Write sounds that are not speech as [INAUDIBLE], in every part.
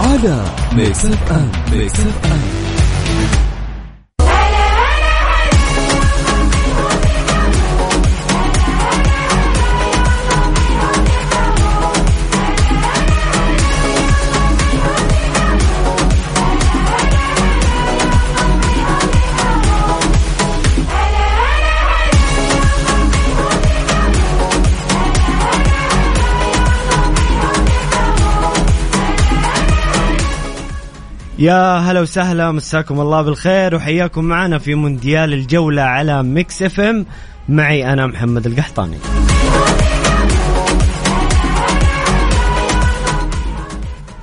على ميكس اف ام ميكس اف ام يا هلا وسهلا مساكم الله بالخير وحياكم معنا في مونديال الجولة على ميكس إف إم. معي أنا محمد القحطاني.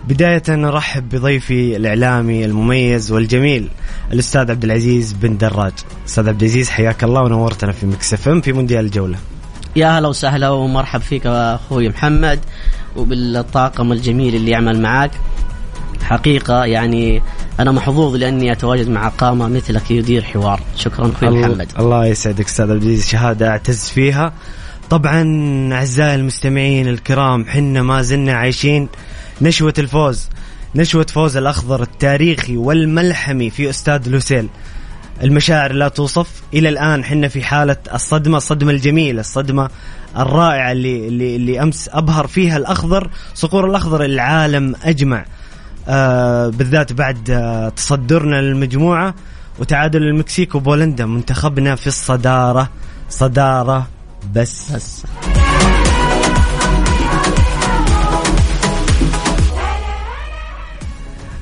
بداية نرحب بضيفي الإعلامي المميز والجميل الأستاذ عبد العزيز بن دراج. أستاذ عبد العزيز حياك الله ونورتنا في ميكس إف إم في مونديال الجولة. يا هلا وسهلا ومرحب فيك أخوي محمد وبالطاقم الجميل اللي يعمل معك حقيقة يعني أنا محظوظ لأني أتواجد مع قامة مثلك يدير حوار. شكرا أخوي محمد. الله يسعدك أستاذ عبد العزيز. شهادة أعتز فيها. طبعا أعزائي المستمعين الكرام حنا ما زلنا عايشين نشوة الفوز. نشوة فوز الأخضر التاريخي والملحمي في استاد لوسيل. المشاعر لا توصف. إلى الآن حنا في حالة الصدمة الصدمة الجميلة الصدمة الرائعة اللي اللي, اللي أمس أبهر فيها الأخضر صقور الأخضر العالم أجمع. آه بالذات بعد آه تصدرنا للمجموعة وتعادل المكسيك وبولندا منتخبنا في الصدارة. صدارة بس. بس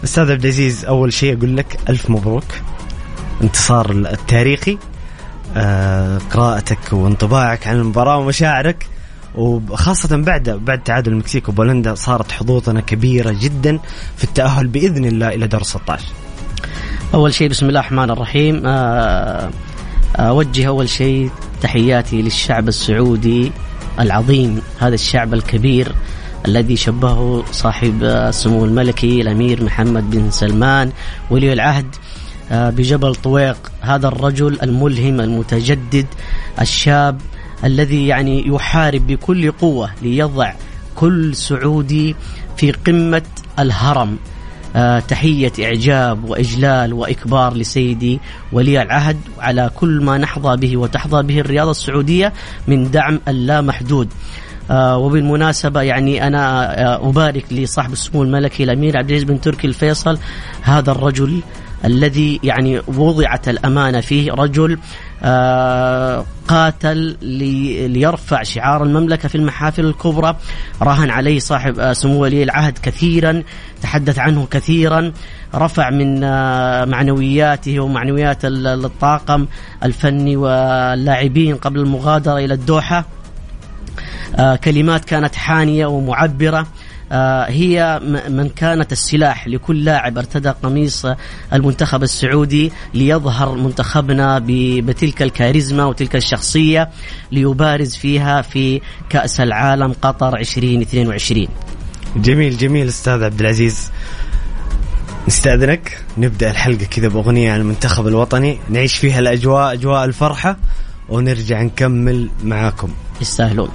أستاذ عبد العزيز أول شيء أقول لك ألف مبروك. انتصار التاريخي آه قراءتك وانطباعك عن المباراة ومشاعرك. وخاصة بعد بعد تعادل المكسيك وبولندا صارت حظوظنا كبيرة جدا في التأهل بإذن الله إلى دور 16 أول شيء بسم الله الرحمن الرحيم. آه، أوجه أول شيء تحياتي للشعب السعودي العظيم هذا الشعب الكبير الذي شبهه صاحب السمو الملكي الأمير محمد بن سلمان ولي العهد آه، بجبل طويق. هذا الرجل الملهم المتجدد الشاب الذي يعني يحارب بكل قوة ليضع كل سعودي في قمة الهرم. آه، تحية إعجاب وإجلال وإكبار لسيدي ولي العهد على كل ما نحظى به وتحظى به الرياضة السعودية من دعم اللامحدود. آه، وبالمناسبة يعني أنا آه، أبارك لصاحب السمو الملكي الأمير عبد العزيز بن تركي الفيصل هذا الرجل الذي يعني وضعت الأمانة فيه رجل آه، قاتل لي- ليرفع شعار المملكة في المحافل الكبرى. راهن عليه صاحب آه، سمو ولي العهد كثيرا تحدث عنه كثيرا رفع من آه، معنوياته ومعنويات ال- الطاقم الفني واللاعبين قبل المغادرة إلى الدوحة. كلمات كانت حانية ومعبرة. هي م- من كانت السلاح لكل لاعب ارتدى قميص المنتخب السعودي ليظهر منتخبنا بتلك الكاريزما وتلك الشخصية ليبارز فيها في كأس العالم قطر 2022 جميل جميل أستاذ عبد العزيز. نستأذنك. نبدأ الحلقة كذا بأغنية عن المنتخب الوطني. نعيش فيها الأجواء أجواء الفرحة. ونرجع نكمل معاكم. يستاهلون.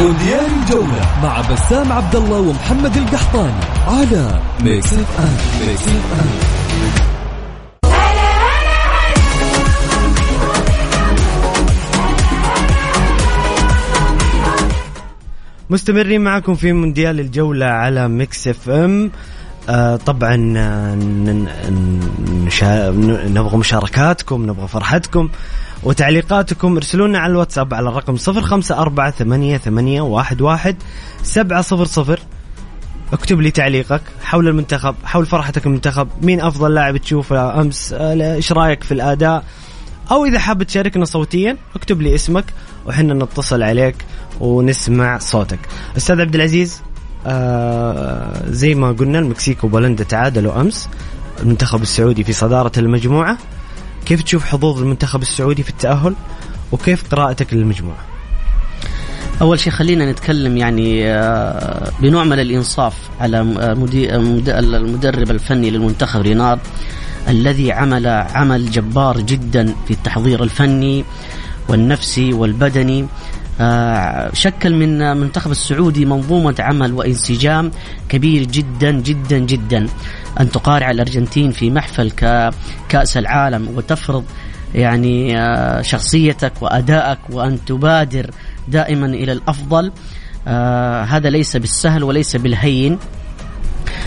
مونديال الجولة مع بسام عبد الله ومحمد القحطاني على ميكس اف ام ميكس اف ام مستمرين معكم في مونديال الجولة على ميكس اف ام آه طبعا آه، نبغى مشاركاتكم نبغى فرحتكم. وتعليقاتكم ارسلونا على الواتساب على الرقم صفر خمسة أربعة ثمانية, ثمانية واحد, واحد سبعة صفر صفر. اكتب لي تعليقك حول المنتخب حول فرحتك المنتخب مين أفضل لاعب تشوفه أمس آه، إيش رأيك في الأداء؟ أو إذا حاب تشاركنا صوتيا اكتب لي اسمك وحنا نتصل عليك ونسمع صوتك. أستاذ عبد العزيز آه زي ما قلنا المكسيك وبولندا تعادلوا أمس المنتخب السعودي في صدارة المجموعة. كيف تشوف حظوظ المنتخب السعودي في التأهل وكيف قراءتك للمجموعة؟ أول شيء خلينا نتكلم يعني آه، بنوع من الإنصاف على آه، آه، مد- المدرب الفني للمنتخب رينارد الذي عمل عمل جبار جدا في التحضير الفني والنفسي والبدني. شكل من المنتخب السعودي منظومة عمل وانسجام كبير جدا جدا جدا. أن تقارع الأرجنتين في محفل كأس العالم وتفرض يعني آه، شخصيتك وأدائك وأن تبادر دائما إلى الأفضل. آه، هذا ليس بالسهل وليس بالهين.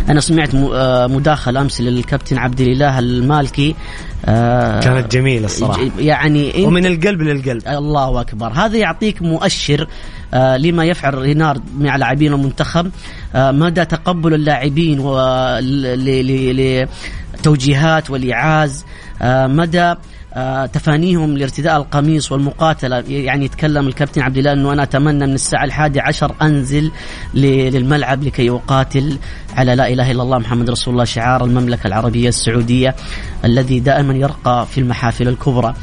أنا سمعت آه، مداخله أمس للكابتن عبد الإله المالكي آه، كانت جميلة الصراحة. ج- يعني ومن القلب للقلب. الله أكبر. هذا يعطيك مؤشر آه لما يفعل رينارد مع لاعبين المنتخب مدى تقبل اللاعبين لتوجيهات والايعاز مدى تفانيهم لارتداء القميص والمقاتلة. يعني يتكلم الكابتن عبد الله إنه أنا أتمنى من الساعة الحادية عشر أنزل ل- للملعب لكي أقاتل على لا إله إلا الله محمد رسول الله شعار المملكة العربية السعودية الذي دائما يرقى في المحافل الكبرى.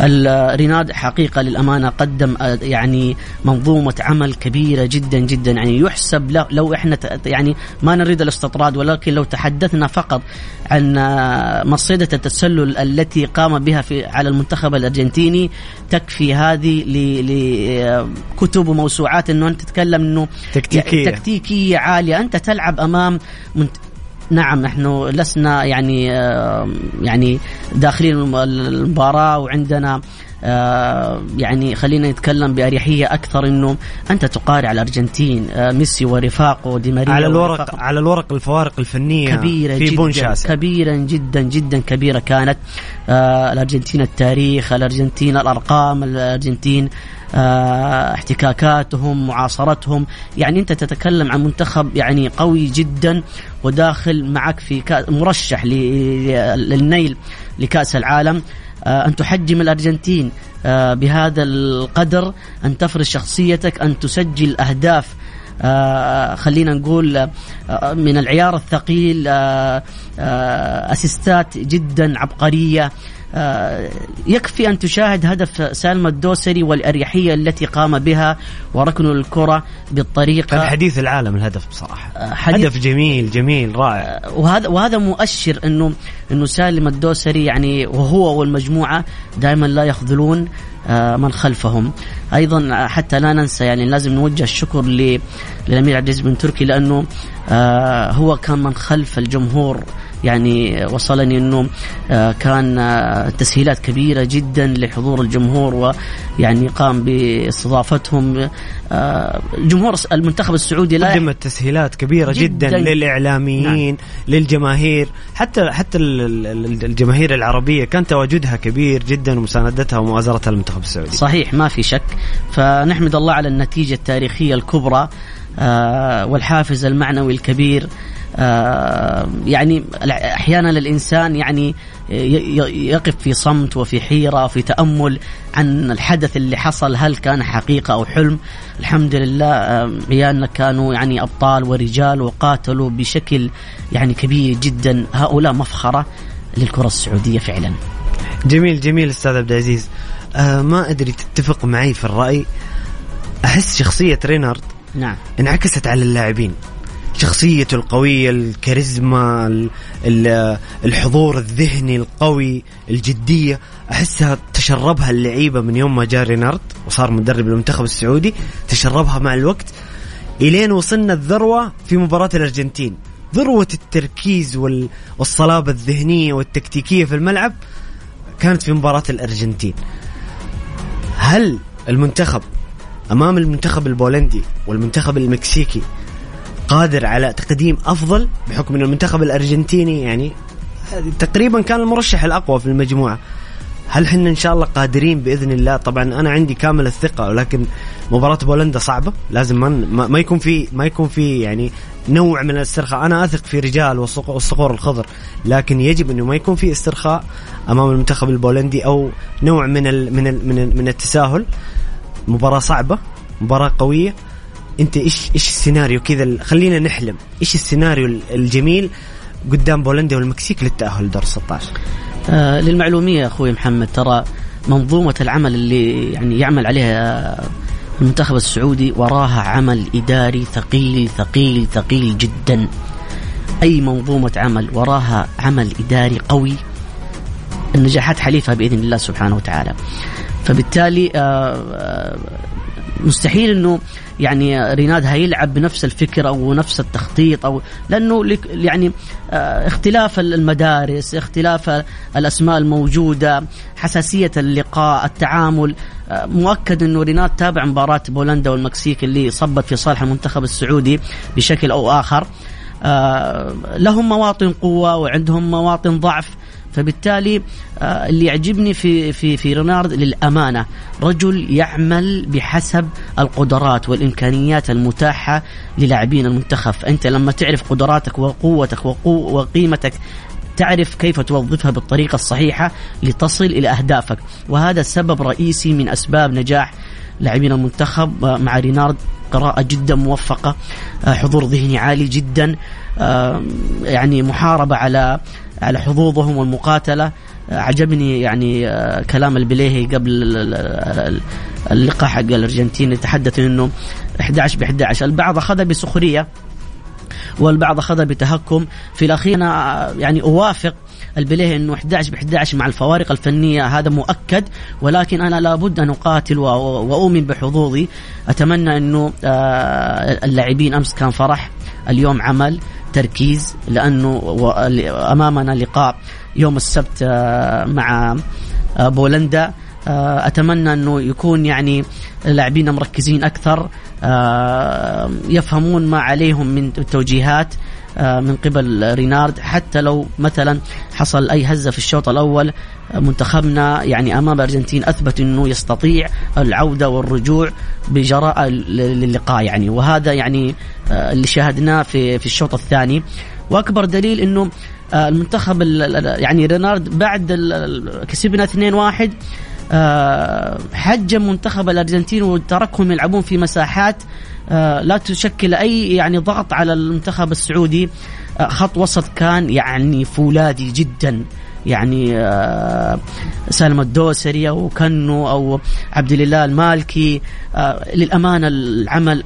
الريناد حقيقة للأمانة قدم آه، يعني منظومة عمل كبيرة جدا جدا يعني يحسب لو إحنا يعني ما نريد الاستطراد ولكن لو تحدثنا فقط عن آه، مصيدة التسلل التي قام بها في على المنتخب الأرجنتيني تكفي هذه لكتب وموسوعات إنه أنت تتكلم إنه تكتيكية. تكتيكية عالية أنت تلعب أمام. نعم نحن لسنا يعني يعني داخلين الم- المباراة وعندنا يعني خلينا نتكلم بأريحية أكثر إنه أنت تقارع الأرجنتين آه، ميسي ورفاقه دي ماريا على الورق ورفاقه. على الورق الفوارق الفنية كبيرة في جدا بون شاسع كبيرة جدا جدا كبيرة كانت آه الأرجنتين التاريخ الأرجنتين الأرقام الأرجنتين آه احتكاكاتهم معاصرتهم. يعني أنت تتكلم عن منتخب يعني قوي جدا وداخل معك في كأ... مرشح. للنيل لكأس العالم. آه، أن تحجم الأرجنتين آه، بهذا القدر أن تفرض شخصيتك أن تسجل أهداف. آه، خلينا نقول آه، من العيار الثقيل آه، آه، أسيستات جدا عبقرية. آه، يكفي أن تشاهد هدف سالم الدوسري والأريحية التي قام بها وركن الكرة بالطريقة. كان حديث العالم الهدف بصراحة. آه، حديث- هدف جميل جميل رائع. وهذا وهذا مؤشر انه إنه سالم الدوسري يعني وهو والمجموعة دائما لا يخذلون آه، من خلفهم. أيضا آه، حتى لا ننسى يعني لازم نوجه الشكر للأمير عبد العزيز بن تركي لأنه آه، هو كان من خلف الجمهور يعني وصلني إنه آه، كان آه، تسهيلات كبيرة جدا لحضور الجمهور ويعني قام باستضافتهم. آه، جمهور المنتخب السعودي لا قدمت تسهيلات كبيرة جدا, جداً. للإعلاميين نعم. للجماهير. حتى حتى ال- ال- الجماهير العربية كان تواجدها كبير جدا ومساندتها ومؤازرتها للمنتخب السعودي. صحيح ما في شك. فنحمد الله على النتيجة التاريخية الكبرى والحافز المعنوي الكبير. يعني أحيانا الإنسان يعني يقف في صمت وفي حيرة وفي تأمل عن الحدث اللي حصل هل كان حقيقة أو حلم؟ الحمد لله آه، عيالنا كانوا يعني أبطال ورجال وقاتلوا بشكل يعني كبير جدا. هؤلاء مفخرة للكرة السعودية فعلا. جميل جميل أستاذ عبد العزيز. آه ما أدري تتفق معي في الرأي. أحس شخصية رينارد نعم. انعكست على اللاعبين. شخصيته القوية الكاريزما ال- ال- الحضور الذهني القوي الجدية. أحسها تشربها اللعيبة من يوم ما جاء رينارد وصار مدرب المنتخب السعودي تشربها مع الوقت إلين وصلنا الذروة في مباراة الأرجنتين. ذروة التركيز وال- والصلابة الذهنية والتكتيكية في الملعب كانت في مباراة الأرجنتين. هل المنتخب أمام المنتخب البولندي والمنتخب المكسيكي قادر على تقديم أفضل بحكم ان المنتخب الأرجنتيني يعني تقريبا كان المرشح الأقوى في المجموعة. هل حنا إن شاء الله قادرين بإذن الله؟ طبعا أنا عندي كامل الثقة ولكن مباراة بولندا صعبة. لازم ما, ما يكون في ما يكون في يعني نوع من الاسترخاء. أنا أثق في رجال والصق- والصقور الخضر لكن يجب إنه ما يكون في استرخاء أمام المنتخب البولندي أو نوع من ال من ال من, من التساهل. مباراة صعبة مباراة قوية. انت إيش إيش السيناريو كذا خلينا نحلم. إيش السيناريو ال- الجميل قدام بولندا والمكسيك للتأهل لدور 16 آه للمعلومية أخوي محمد ترى منظومة العمل اللي يعني يعمل عليها المنتخب السعودي وراها عمل إداري ثقيل ثقيل ثقيل جدا. أي منظومة عمل وراها عمل إداري قوي النجاحات حليفها بإذن الله سبحانه وتعالى. فبالتالي آه، آه، مستحيل إنه يعني ريناد هيلعب بنفس الفكر أو نفس التخطيط أو لأنه يعني آه، اختلاف المدارس اختلاف الأسماء الموجودة حساسية اللقاء التعامل آه، مؤكد إنه ريناد تابع مباراة بولندا والمكسيك اللي صبت في صالح المنتخب السعودي بشكل أو آخر. آه، لهم مواطن قوة وعندهم مواطن ضعف. فبالتالي آه، اللي يعجبني في في في رونالد للأمانة رجل يعمل بحسب القدرات والإمكانيات المتاحة للاعبين المنتخب. أنت لما تعرف قدراتك وقوتك وقو وقيمتك تعرف كيف توظفها بالطريقة الصحيحة لتصل إلى أهدافك. وهذا سبب رئيسي من أسباب نجاح لاعبين المنتخب آه، مع رينارد قراءة جدا موفقة آه، حضور ذهني عالي جدا يعني محاربة على على حظوظهم والمقاتلة. آه، عجبني يعني آه، كلام البليهي قبل ال- ال- ال- اللقاء حق الأرجنتين يتحدث إنه 11 ب 11 البعض اخذها بسخرية والبعض اخذها بتهكم. في الأخير أنا يعني أوافق البليه إنه 11 ب 11 مع الفوارق الفنية هذا مؤكد. ولكن أنا لابد أن أقاتل وأؤمن بحظوظي. أتمنى إنه آه، اللاعبين أمس كان فرح اليوم عمل. تركيز لأنه أمامنا لقاء يوم السبت آه، مع آه، بولندا. آه، أتمنى أنه يكون يعني لاعبينا مركزين أكثر. يفهمون ما عليهم من توجيهات من قبل رينارد. حتى لو مثلا حصل أي هزة في الشوط الأول منتخبنا يعني أمام الارجنتين أثبت إنه يستطيع العودة والرجوع. بجراءه للقاء يعني. وهذا يعني آه، اللي شاهدناه في في الشوط الثاني. وأكبر دليل إنه آه، المنتخب ال- ال- يعني رينارد بعد كسبنا 2-1 آه، حجم منتخب الأرجنتين وتركهم يلعبون في مساحات آه، لا تشكل أي يعني ضغط على المنتخب السعودي. آه، خط وسط كان يعني فولاذي جدا. يعني آه، سالم الدوسري أو كنو أو عبد الاله المالكي آه، للأمانة العمل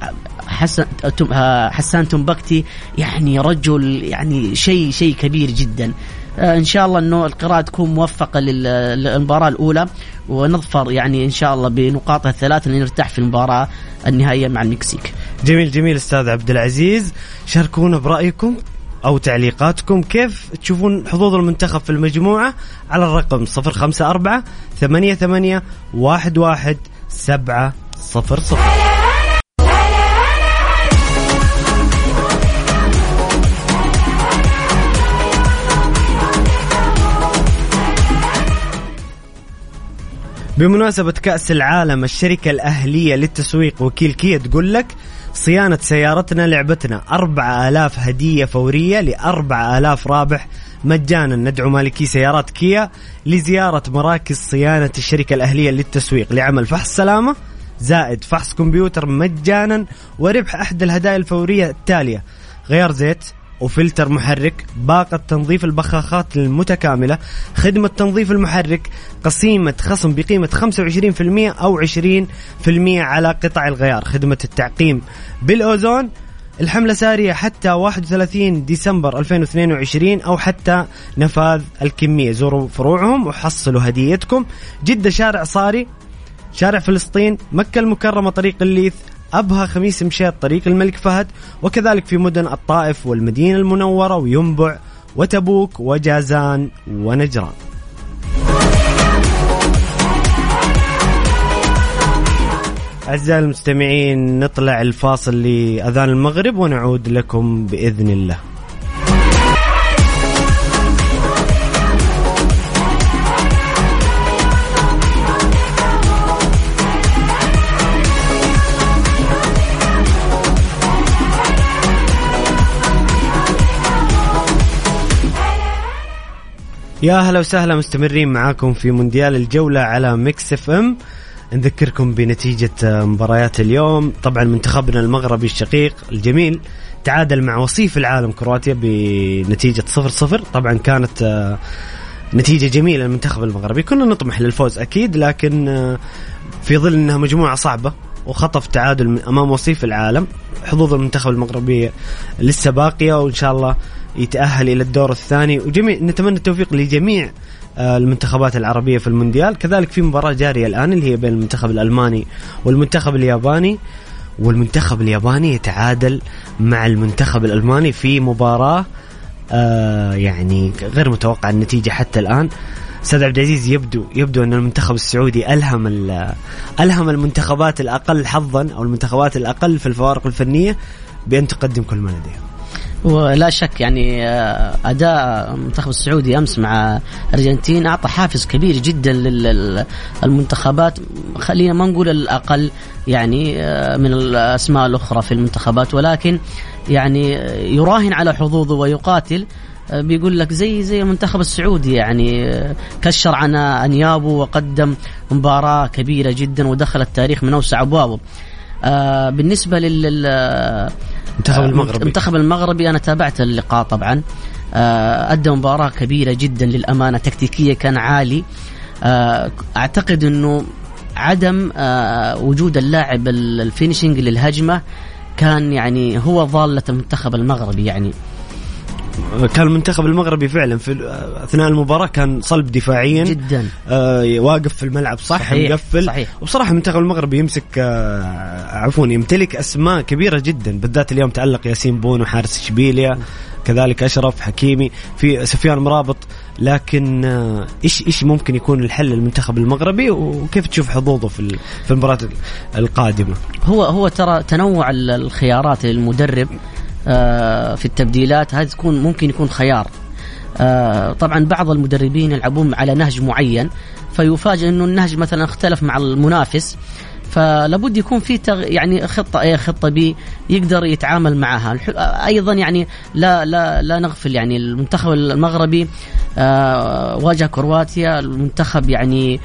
حسن آه، حسان تنبكتي يعني رجل يعني شيء شيء كبير جدا. إن شاء الله إنه القراءة تكون موفقة لل- للمباراة الأولى ونظفر يعني إن شاء الله بنقاطها الثلاث لنرتاح في المباراة النهائية مع المكسيك. جميل جميل أستاذ عبد العزيز. شاركونا برأيكم. أو تعليقاتكم كيف تشوفون حظوظ المنتخب في المجموعة على الرقم 054 88 11 700 بمناسبة كأس العالم الشركة الأهلية للتسويق وكيل كيا تقول لك صيانة سيارتنا لعبتنا أربعة آلاف هدية فورية لأربعة آلاف رابح مجانا. ندعو مالكي سيارات كيا لزيارة مراكز صيانة الشركة الأهلية للتسويق. لعمل فحص سلامة زائد فحص كمبيوتر مجانا وربح أحد الهدايا الفورية التالية. غيار زيت وفلتر محرك باقة تنظيف البخاخات المتكاملة خدمة تنظيف المحرك قسيمة خصم بقيمة 25% أو 20% على قطع الغيار. خدمة التعقيم بالأوزون الحملة سارية حتى 31 ديسمبر 2022 أو حتى نفاذ الكمية. زوروا فروعهم وحصلوا هديتكم. جدة شارع صاري شارع فلسطين مكة المكرمة طريق الليث أبها خميس مشيط طريق الملك فهد وكذلك في مدن الطائف والمدينة المنورة وينبع وتبوك وجازان ونجران. أعزائي المستمعين نطلع الفاصل لأذان المغرب ونعود لكم بإذن الله. يا هلا وسهلا مستمرين معاكم في مونديال الجولة على ميكس إف إم. نذكركم بنتيجة مباريات اليوم. طبعا منتخبنا المغربي الشقيق الجميل تعادل مع وصيف العالم كرواتيا بنتيجة صفر صفر. طبعا كانت آه، نتيجة جميلة للمنتخب المغربي. كنا نطمح للفوز أكيد لكن آه، في ظل أنها مجموعة صعبة وخطف تعادل من أمام وصيف العالم حظوظ المنتخب المغربي لسه باقية وإن شاء الله يتأهل إلى الدور الثاني. وجميع نتمنى التوفيق لجميع آه، المنتخبات العربية في المونديال. كذلك في مباراة جارية الآن اللي هي بين المنتخب الألماني والمنتخب الياباني. والمنتخب الياباني يتعادل مع المنتخب الألماني في مباراة آه يعني غير متوقع النتيجة حتى الآن. أستاذ عبد العزيز يبدو يبدو أن المنتخب السعودي ألهم ال- ألهم المنتخبات الأقل حظا أو المنتخبات الأقل في الفوارق الفنية بأن تقدم كل ما لديها. ولا شك يعني آه، أداء المنتخب السعودي أمس مع الارجنتين أعطى حافز كبير جدا للمنتخبات خلينا ما نقول الأقل يعني آه، من الأسماء الأخرى في المنتخبات ولكن يعني آه، يراهن على حظوظه ويقاتل بيقول لك زي زي المنتخب السعودي يعني كشر عن أنيابه وقدم مباراة كبيرة جدا ودخل التاريخ من أوسع أبوابه. بالنسبة لل المنتخب المغربي. المنتخب المغربي. أنا تابعت اللقاء طبعا. آه، أدى مباراة كبيرة جدا للأمانة تكتيكية كان عالي. آه، أعتقد إنه عدم آه، وجود اللاعب ال- ال finishing للهجمة كان يعني هو ضالة المنتخب المغربي يعني. كان المنتخب المغربي فعلا في أثناء المباراة كان صلب دفاعيا. جدا. آه واقف في الملعب صح صحيح، مقفل. صحيح. وبصراحة المنتخب المغربي يمسك آه عفوا يمتلك أسماء كبيرة جدا. بالذات اليوم تالق ياسين بونو حارس إشبيليا كذلك أشرف حكيمي. في سفيان مرابط. لكن آه، إيش إيش ممكن يكون الحل للمنتخب المغربي؟ وكيف تشوف حظوظه في في المباراة القادمة؟ هو هو ترى تنوع ال- الخيارات للمدرب. في التبديلات هذا تكون ممكن يكون خيار. آه، طبعا بعض المدربين يلعبون على نهج معين فيفاجئ إنه النهج مثلا اختلف مع المنافس فلابد يكون في تغ... يعني خطة إيه خطة بي يقدر يتعامل معها. أيضا يعني لا لا لا نغفل يعني المنتخب المغربي آه واجه كرواتيا المنتخب يعني آه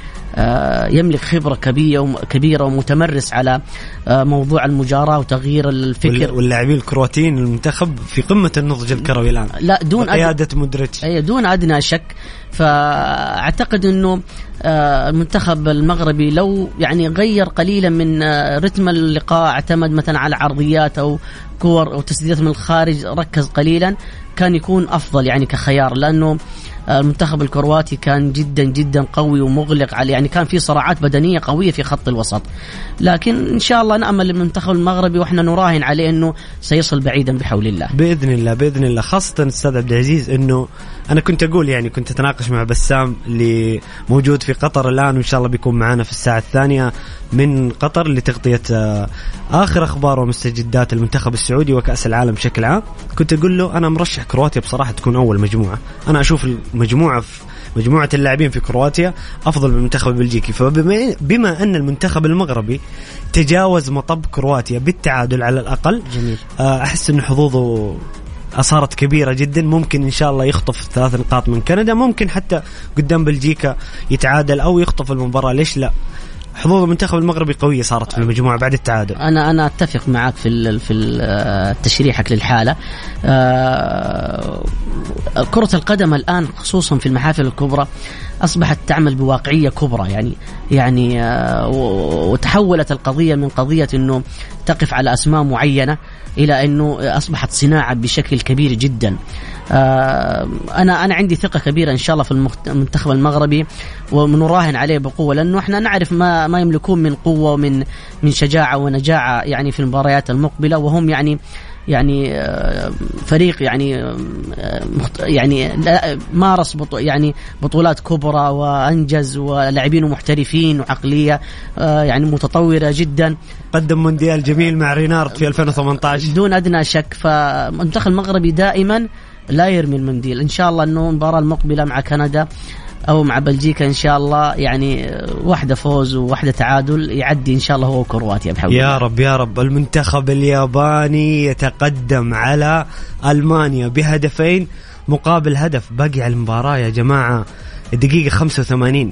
يملك خبرة كبيرة وم- كبيرة ومتمرس على آه موضوع المجاراة وتغيير الفكر. واللاعبين الكرواتيين المنتخب في قمة النضج الكروي الآن. لا دون قياده مودريتش. أي دون أدنى شك. فأعتقد إنه آه، المنتخب المغربي لو يعني غير قليلا من آه، رتم اللقاء اعتمد مثلا على عرضيات أو كور أو تسديدات من الخارج ركز قليلا كان يكون أفضل يعني كخيار. لأنه آه، المنتخب الكرواتي كان جدا جدا قوي ومغلق عليه. يعني كان في صراعات بدنية قوية في خط الوسط. لكن إن شاء الله نأمل المنتخب المغربي وإحنا نراهن عليه إنه سيصل بعيدا بحول الله. بإذن الله بإذن الله. خاصة أستاذ عبد العزيز إنه أنا كنت أقول يعني كنت أتناقش مع بسام اللي موجود في قطر الآن وإن شاء الله بيكون معنا في الساعة الثانية من قطر لتغطية آه، آخر أخبار ومستجدات المنتخب السعودي وكأس العالم بشكل عام. كنت أقول له أنا مرشح كرواتيا بصراحة تكون أول مجموعة. أنا أشوف المجموعة في مجموعة اللاعبين في كرواتيا أفضل من المنتخب البلجيكي. فبما بما أن المنتخب المغربي تجاوز مطب كرواتيا بالتعادل على الأقل جميل. آه، أحس إن حظوظه صارت كبيرة جدا. ممكن إن شاء الله يخطف ثلاث نقاط من كندا. ممكن حتى قدام بلجيكا يتعادل أو يخطف المباراة. ليش لا؟ حظوظ المنتخب المغربي قوية صارت في المجموعة بعد التعادل. أنا أنا أتفق معك في في آه، تشريحك للحالة. آه، كرة القدم الآن خصوصا في المحافل الكبرى أصبحت تعمل بواقعية كبرى. يعني يعني آه، وتحولت القضية من قضية إنه تقف على أسماء معينة إلى أنه أصبحت صناعة بشكل كبير جدا. آه، أنا أنا عندي ثقة كبيرة إن شاء الله في المنتخب المغربي ونراهن عليه بقوة لأنه إحنا نعرف ما ما يملكون من قوة ومن من شجاعة ونجاعة يعني في المباريات المقبلة وهم يعني يعني آه، فريق يعني آه، يعني مارس بطو يعني بطولات كبرى وأنجز ولاعبين محترفين وعقلية آه، يعني متطورة جدا. قدم مونديال جميل مع رينارد في 2018 دون أدنى شك فالمنتخب المغربي دائما لا يرمي المنديل إن شاء الله إنه المباراة المقبلة مع كندا أو مع بلجيكا إن شاء الله يعني واحدة فوز وواحدة تعادل يعدي إن شاء الله هو وكرواتيا بحول يا. رب يا رب. المنتخب الياباني يتقدم على ألمانيا بهدفين مقابل هدف باقي على المباراة يا جماعة. الدقيقة 85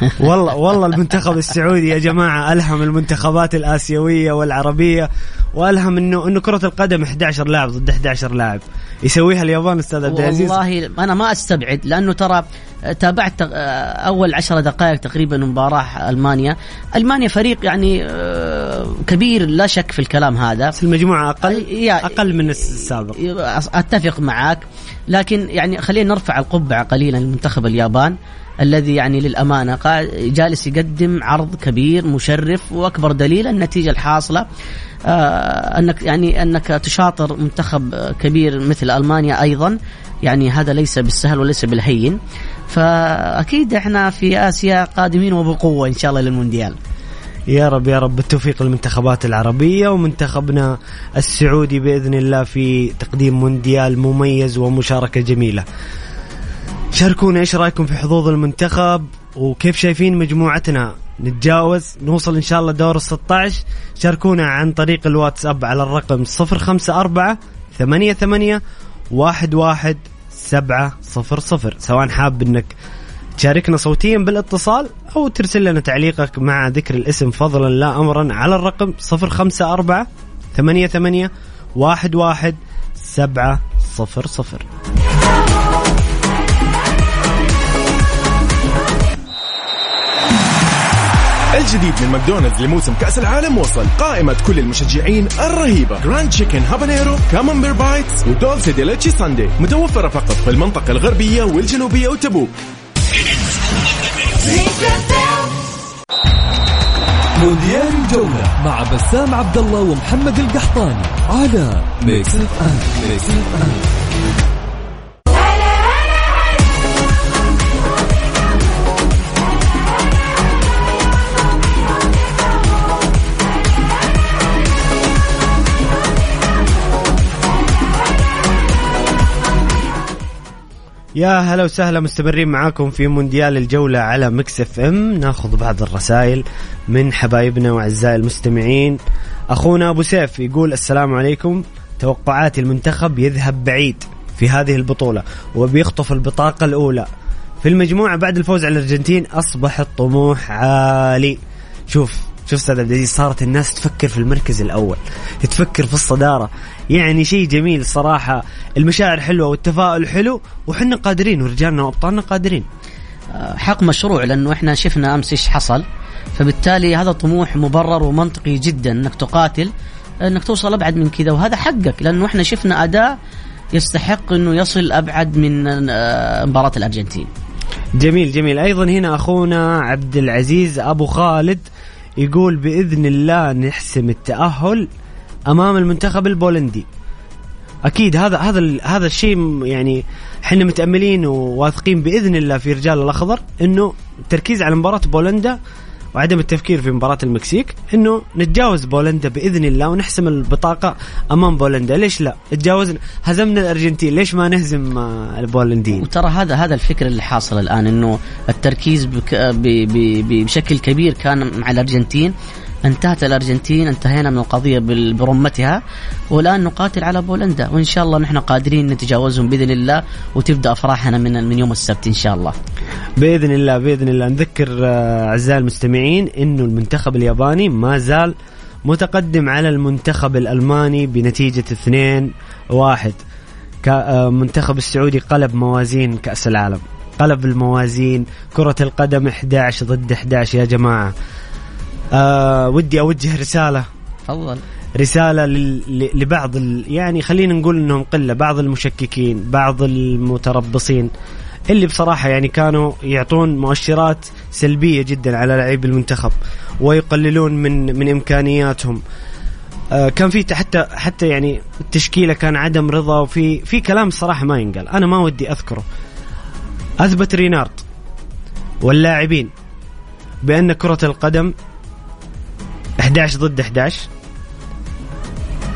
[LAUGHS] والله والله المنتخب السعودي يا جماعة ألهم المنتخبات الآسيوية والعربية وألهم إنه إنه كرة القدم 11 لاعب ضد 11 لاعب. يسويها اليابان أستاذ عبد العزيز؟ والله أنا ما أستبعد لأنه ترى تابعت آه، أول عشر دقائق تقريبا مباراة ألمانيا. ألمانيا فريق يعني آه، كبير لا شك في الكلام هذا. بس المجموعة أقل؟ يا- أقل من السابق. أتفق معك لكن يعني خلينا نرفع القبعة قليلا لمنتخب اليابان. الذي يعني قاعد جالس يقدم عرض كبير مشرف وأكبر دليل النتيجة الحاصلة آه أنك يعني أنك تشاطر منتخب كبير مثل ألمانيا أيضا. يعني هذا ليس بالسهل وليس بالهين. فأكيد إحنا في آسيا قادمين وبقوة إن شاء الله للمونديال. يا رب يا رب بالتوفيق للمنتخبات العربية ومنتخبنا السعودي بإذن الله في تقديم مونديال مميز ومشاركة جميلة. شاركونا إيش رأيكم في حظوظ المنتخب؟ وكيف شايفين مجموعتنا؟ نتجاوز نوصل إن شاء الله دور ال 16 شاركونا عن طريق الواتساب على الرقم 054 88 11 700 سواء حاب إنك تشاركنا صوتيا بالاتصال أو ترسل لنا تعليقك مع ذكر الاسم فضلا لا امرا على الرقم 054 88 11 700 الجديد من ماكدونالدز لموسم كأس العالم وصل قائمة كل المشجعين الرهيبة. grand chicken habanero camembert bites و dulce de leche sundae متوفرة فقط في المنطقة الغربية والجنوبية وتبوك. مونديال الجولة مع بسام عبد الله ومحمد القحطاني على ميكس اف ام ميكس اف يا هلا وسهلا مستمرين معاكم في مونديال الجولة على مكس اف ام. ناخذ بعض الرسائل من حبايبنا وأعزائي المستمعين. أخونا أبو سيف يقول السلام عليكم. توقعاتي المنتخب يذهب بعيد في هذه البطولة وبيخطف البطاقة الأولى. في المجموعة بعد الفوز على الأرجنتين أصبح الطموح عالي. شوف شوف أستاذ عبد العزيز صارت الناس تفكر في المركز الأول تفكر في الصدارة. يعني شيء جميل صراحة المشاعر حلوة والتفاؤل حلو وحنا قادرين ورجالنا وأبطالنا قادرين. حق مشروع لأنه إحنا شفنا أمس إيش حصل. فبالتالي هذا طموح مبرر ومنطقي جدا إنك تقاتل إنك توصل أبعد من كذا. وهذا حقك لأنه إحنا شفنا أداء يستحق إنه يصل أبعد من آه، مباراة الأرجنتين. جميل جميل. أيضا هنا أخونا عبد العزيز أبو خالد يقول بإذن الله نحسم التأهل أمام المنتخب البولندي. أكيد هذا هذا هذا الشيء يعني إحنا متأملين وواثقين بإذن الله في رجال الأخضر إنه التركيز على مباراة بولندا وعدم التفكير في مباراة المكسيك إنه نتجاوز بولندا بإذن الله ونحسم البطاقة أمام بولندا، ليش لا؟ تجاوزنا هزمنا الأرجنتين، ليش ما نهزم آه، البولنديين؟ وترى هذا هذا الفكر اللي حاصل الآن إنه التركيز بك ب بشكل كبير كان مع الأرجنتين انتهت الارجنتين انتهينا من القضية برمتها والآن نقاتل على بولندا وإن شاء الله نحن قادرين نتجاوزهم بإذن الله وتبدأ افراحنا من من يوم السبت إن شاء الله. بإذن الله بإذن الله. نذكر آه، أعزائي المستمعين إنه المنتخب الياباني ما زال متقدم على المنتخب الألماني بنتيجة 2 1 المنتخب السعودي قلب موازين كأس العالم. قلب الموازين كرة القدم 11 ضد 11 يا جماعة آه ودي أوجه رسالة. تفضل. رسالة لبعض ال... يعني خلينا نقول إنهم قلة بعض المشككين بعض المتربصين اللي بصراحة يعني كانوا يعطون مؤشرات سلبية جدا على لاعبي المنتخب ويقللون من من إمكانياتهم. آه، كان في حتى حتى يعني التشكيلة كان عدم رضا وفي في كلام الصراحة ما ينقال. أنا ما ودي أذكره. أثبت رينارد واللاعبين بأن كرة القدم 11 ضد 11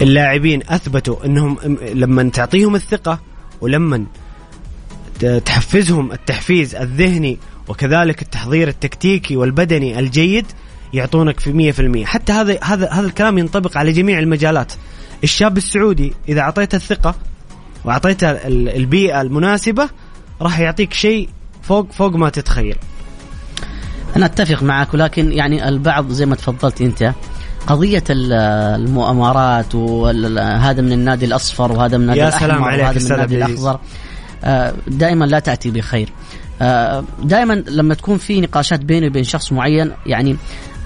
اللاعبين أثبتوا إنهم لما تعطيهم الثقة ولما تحفزهم التحفيز الذهني وكذلك التحضير التكتيكي والبدني الجيد يعطونك في 100% حتى هذا هذا هذا الكلام ينطبق على جميع المجالات. الشاب السعودي إذا أعطيته الثقة وأعطيته ال- البيئة المناسبة راح يعطيك شيء فوق فوق ما تتخيل. أنا أتفق معك ولكن يعني البعض زي ما تفضلت أنت قضية ال- المؤامرات وهذا من النادي الأصفر وهذا من النادي يا الأحمر سلام عليك وهذا من النادي. الأخضر. آه، دائما لا تأتي بخير. آه، دائما لما تكون في نقاشات بيني وبين شخص معين يعني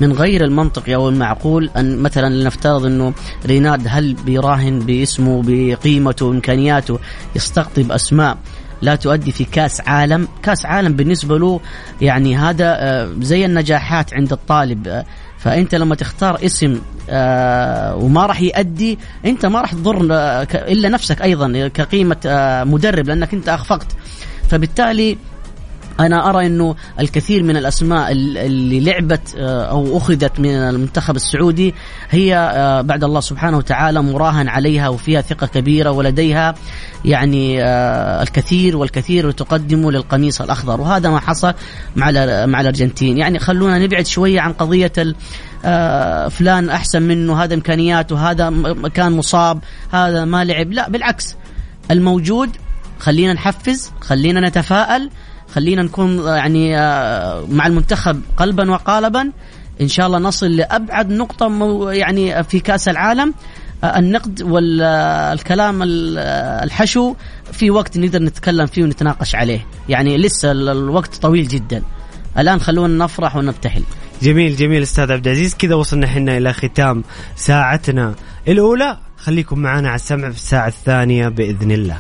من غير المنطقي أو المعقول أن مثلا لنفترض إنه ريناد هل بيراهن باسمه بقيمته وامكانياته يستقطب أسماء. لا تؤدي في كاس عالم. كاس عالم بالنسبة له يعني هذا آه، زي النجاحات عند الطالب. آه، فأنت لما تختار اسم آه، وما راح يؤدي أنت ما راح تضر إلا نفسك أيضا كقيمة مدرب لأنك أنت أخفقت. فبالتالي أنا أرى إنه الكثير من الأسماء ال- اللي لعبت آه، أو أخذت من المنتخب السعودي هي آه، بعد الله سبحانه وتعالى مراهن عليها وفيها ثقة كبيرة ولديها يعني آه، الكثير والكثير تقدمه للقميص الأخضر. وهذا ما حصل مع مع الأرجنتين. يعني خلونا نبعد شوية عن قضية فلان أحسن منه هذا إمكانياته هذا كان مصاب هذا ما لعب. لا بالعكس. الموجود خلينا نحفز خلينا نتفائل خلينا نكون آه، يعني آه، مع المنتخب قلبا وقالبا. إن شاء الله نصل لأبعد نقطة يعني في كأس العالم. آه، النقد والكلام الحشو في وقت نقدر نتكلم فيه ونتناقش عليه. يعني لسه ال- الوقت طويل جدا. الآن خلونا نفرح ونبتهل. جميل جميل أستاذ عبد العزيز. كذا وصلنا إحنا إلى ختام ساعتنا الأولى. خليكم معنا على السمع في الساعة الثانية بإذن الله.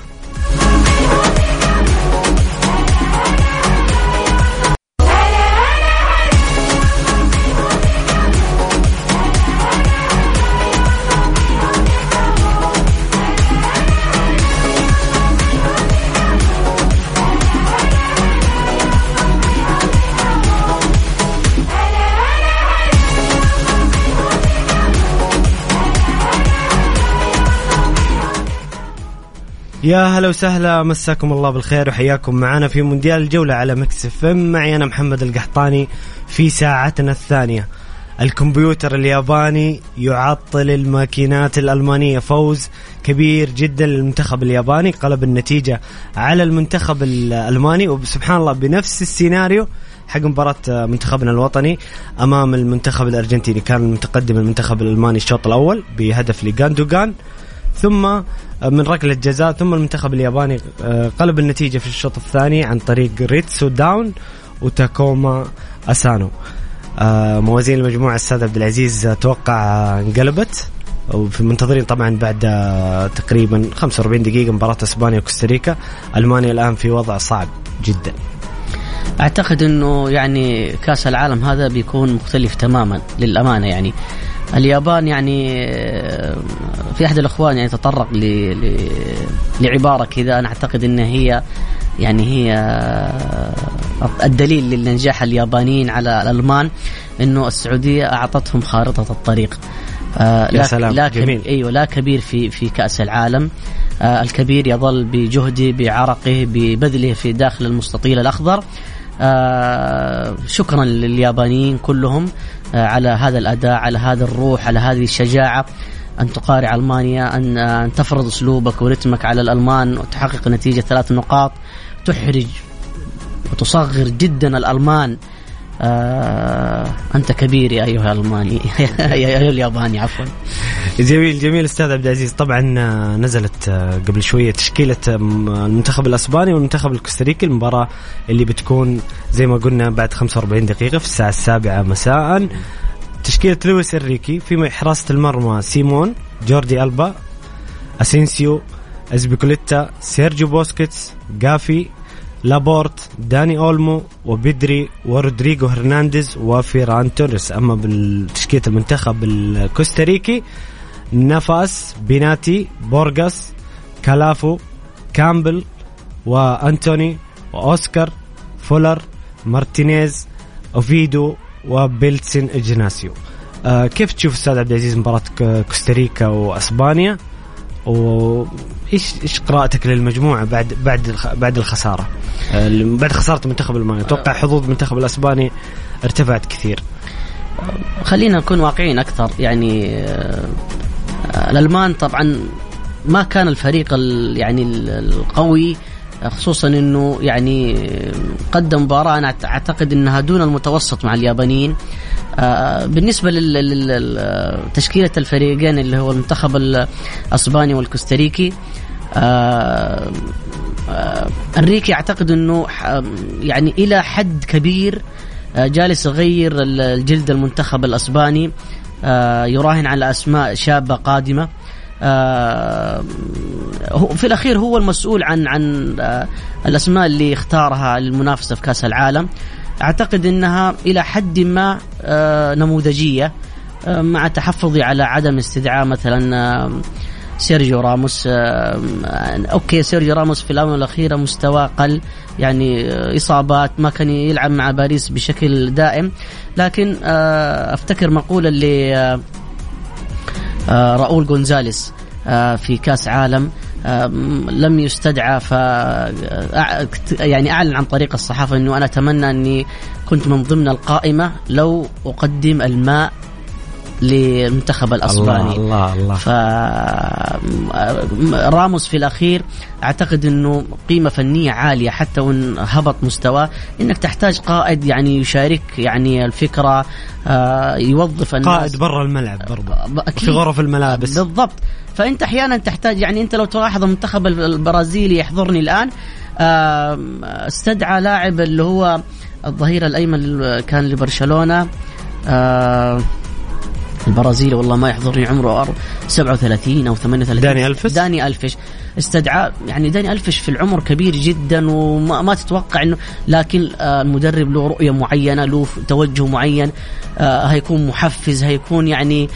يا هلا وسهلا مساكم الله بالخير وحياكم معنا في مونديال الجولة على مكس اف ام. معي أنا محمد القحطاني في ساعتنا الثانية. الكمبيوتر الياباني يعطل الماكينات الألمانية فوز كبير جدا للمنتخب الياباني قلب النتيجة على المنتخب الألماني. وسبحان الله بنفس السيناريو حق مباراة منتخبنا الوطني أمام المنتخب الأرجنتيني. كان متقدم المنتخب الألماني الشوط الأول بهدف لجوندوجان ثم من ركلة جزاء ثم المنتخب الياباني آه، قلب النتيجة في الشوط الثاني عن طريق ريتسو دوان وتاكوما أسانو. آه، موازين المجموعة الأستاذ عبد العزيز أتوقع آه، انقلبت. وفي منتظرين طبعا بعد آه، تقريبا 45 دقيقة مباراة إسبانيا وكوستاريكا. ألمانيا الآن في وضع صعب جدا. أعتقد إنه يعني كأس العالم هذا بيكون مختلف تماما للأمانة يعني. اليابان يعني في أحد الأخوان يعني تطرق ل... ل... لعبارة كذا. أنا أعتقد إن هي يعني هي الدليل لنجاح اليابانيين على الألمان إنه السعودية أعطتهم خارطة الطريق. آه، يا لا- سلام، لا جميل. كبير أيوه لا كبير في في كأس العالم. آه، الكبير يظل بجهده بعرقه ببذله في داخل المستطيل الأخضر. آه، شكرا لليابانيين كلهم آه، على هذا الأداء على هذا الروح على هذه الشجاعة. أن تقارع ألمانيا أن آه، أن تفرض أسلوبك ورتمك على الألمان وتحقق نتيجة ثلاث نقاط تحرج وتصغر جدا الألمان آه أنت كبير يا أيها الالماني [LAUGHS] يا أيها الياباني عفوا. جميل جميل أستاذ عبد العزيز. طبعا آه، نزلت آه، قبل شوية تشكيلة المنتخب الأسباني والمنتخب الكوستاريكي المباراة اللي بتكون زي ما قلنا بعد 45 دقيقة في الساعة السابعة مساء. تشكيلة لويس إنريكي في حراسة المرمى سيمون جوردي ألبا أسينسيو أزبيكوليتا سيرجيو بوسكيتس جافي لابورت داني أولمو وبدري ورودريجو هرنانديز وفيران توريس. أما بالتشكيلة المنتخب الكوستاريكي نفاس بيناتي بورغاس كالافو كامبل وأنتوني وأوسكار فولر مارتينيز أوفيدو وبيلتسن إجناسيو. آه كيف تشوف أستاذ عبد العزيز مباراة كوستاريكا وأسبانيا؟ وايش إيش قراءتك للمجموعة بعد بعد بعد الخسارة؟ بعد خسارة المنتخب الالماني أتوقع حظوظ المنتخب الأسباني ارتفعت كثير. خلينا نكون واقعيين أكثر. يعني آه، الألمان طبعا ما كان الفريق ال- يعني ال- القوي خصوصا إنه يعني قدم مباراة أنا أعتقد إنها دون المتوسط مع اليابانيين. آه، بالنسبة لتشكيله الفريقين اللي هو المنتخب الأسباني والكوستاريكي آه، آه، أنريكي أعتقد إنه يعني إلى حد كبير جالس يغير ال- الجلد المنتخب الأسباني يراهن على أسماء شابة قادمة. في الأخير هو المسؤول عن عن آه، الأسماء اللي اختارها للمنافسه في كأس العالم. أعتقد إنها إلى حد ما آه، نموذجية آه، مع تحفظي على عدم استدعاء مثلا آه، سيرجيو راموس. آه، okay سيرجيو راموس في الاونه الاخيره مستواه قل يعني آه، إصابات ما كان يلعب مع باريس بشكل دائم. لكن آه، أفتكر مقولة اللي آه، آه، راؤول جونزاليس آه، في كاس عالم آه، لم يستدعى ف آه، يعني أعلن عن طريق الصحافة إنه أنا أتمنى أني كنت من ضمن القائمة لو أقدم الماء للمنتخب الأسباني. الله الله. الله ف راموس في الأخير أعتقد إنه قيمة فنية عالية حتى وإن هبط مستواه. إنك تحتاج قائد يعني يشارك يعني الفكرة آه، يوظف الناس. قائد برا الملعب برضه. في غرف الملابس. بالضبط. فأنت أحيانا تحتاج يعني أنت لو تلاحظ المنتخب البرازيلي يحضرني الآن استدعى لاعب اللي هو الظهير الأيمن كان لبرشلونة آه، البرازيلي والله ما يحضرني عمره أر- 37 أو 38 داني ألفش؟ داني ألفش. استدعى يعني داني ألفش في العمر كبير جدا وما ما تتوقع انه لكن آه، المدرب له رؤية معينة له توجه معين آه، هيكون محفز هيكون يعني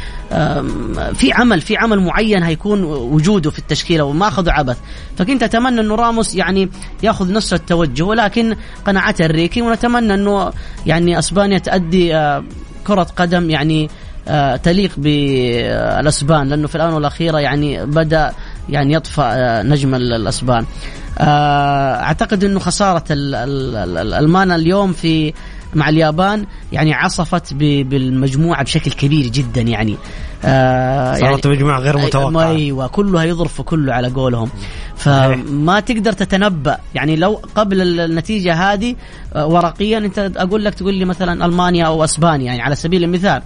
في عمل في عمل معين هيكون وجوده في التشكيلة وما اخذوا عبث. فكنت أتمنى إنه راموس يعني ياخذ نفس التوجه ولكن قناعات الريكي ونتمنى إنه يعني أسبانيا تؤدي آه، كرة قدم يعني تليق بالأسبان لأنه في الآونة الأخيرة يعني بدأ يعني يطفى آه، نجم ال- الأسبان. آه، أعتقد إنه خسارة ال- ال- ال- الألمان اليوم في مع اليابان يعني عصفت بالمجموعة بشكل كبير جدا يعني. آه صارت مجموعة غير أي- متوقعة. أيوه كله هيضرب في كله على قولهم. فما تقدر تتنبأ. يعني لو قبل ال- النتيجة هذه آه، ورقيا أنت أقول لك تقول لي مثلا ألمانيا أو أسبانيا يعني على سبيل المثال.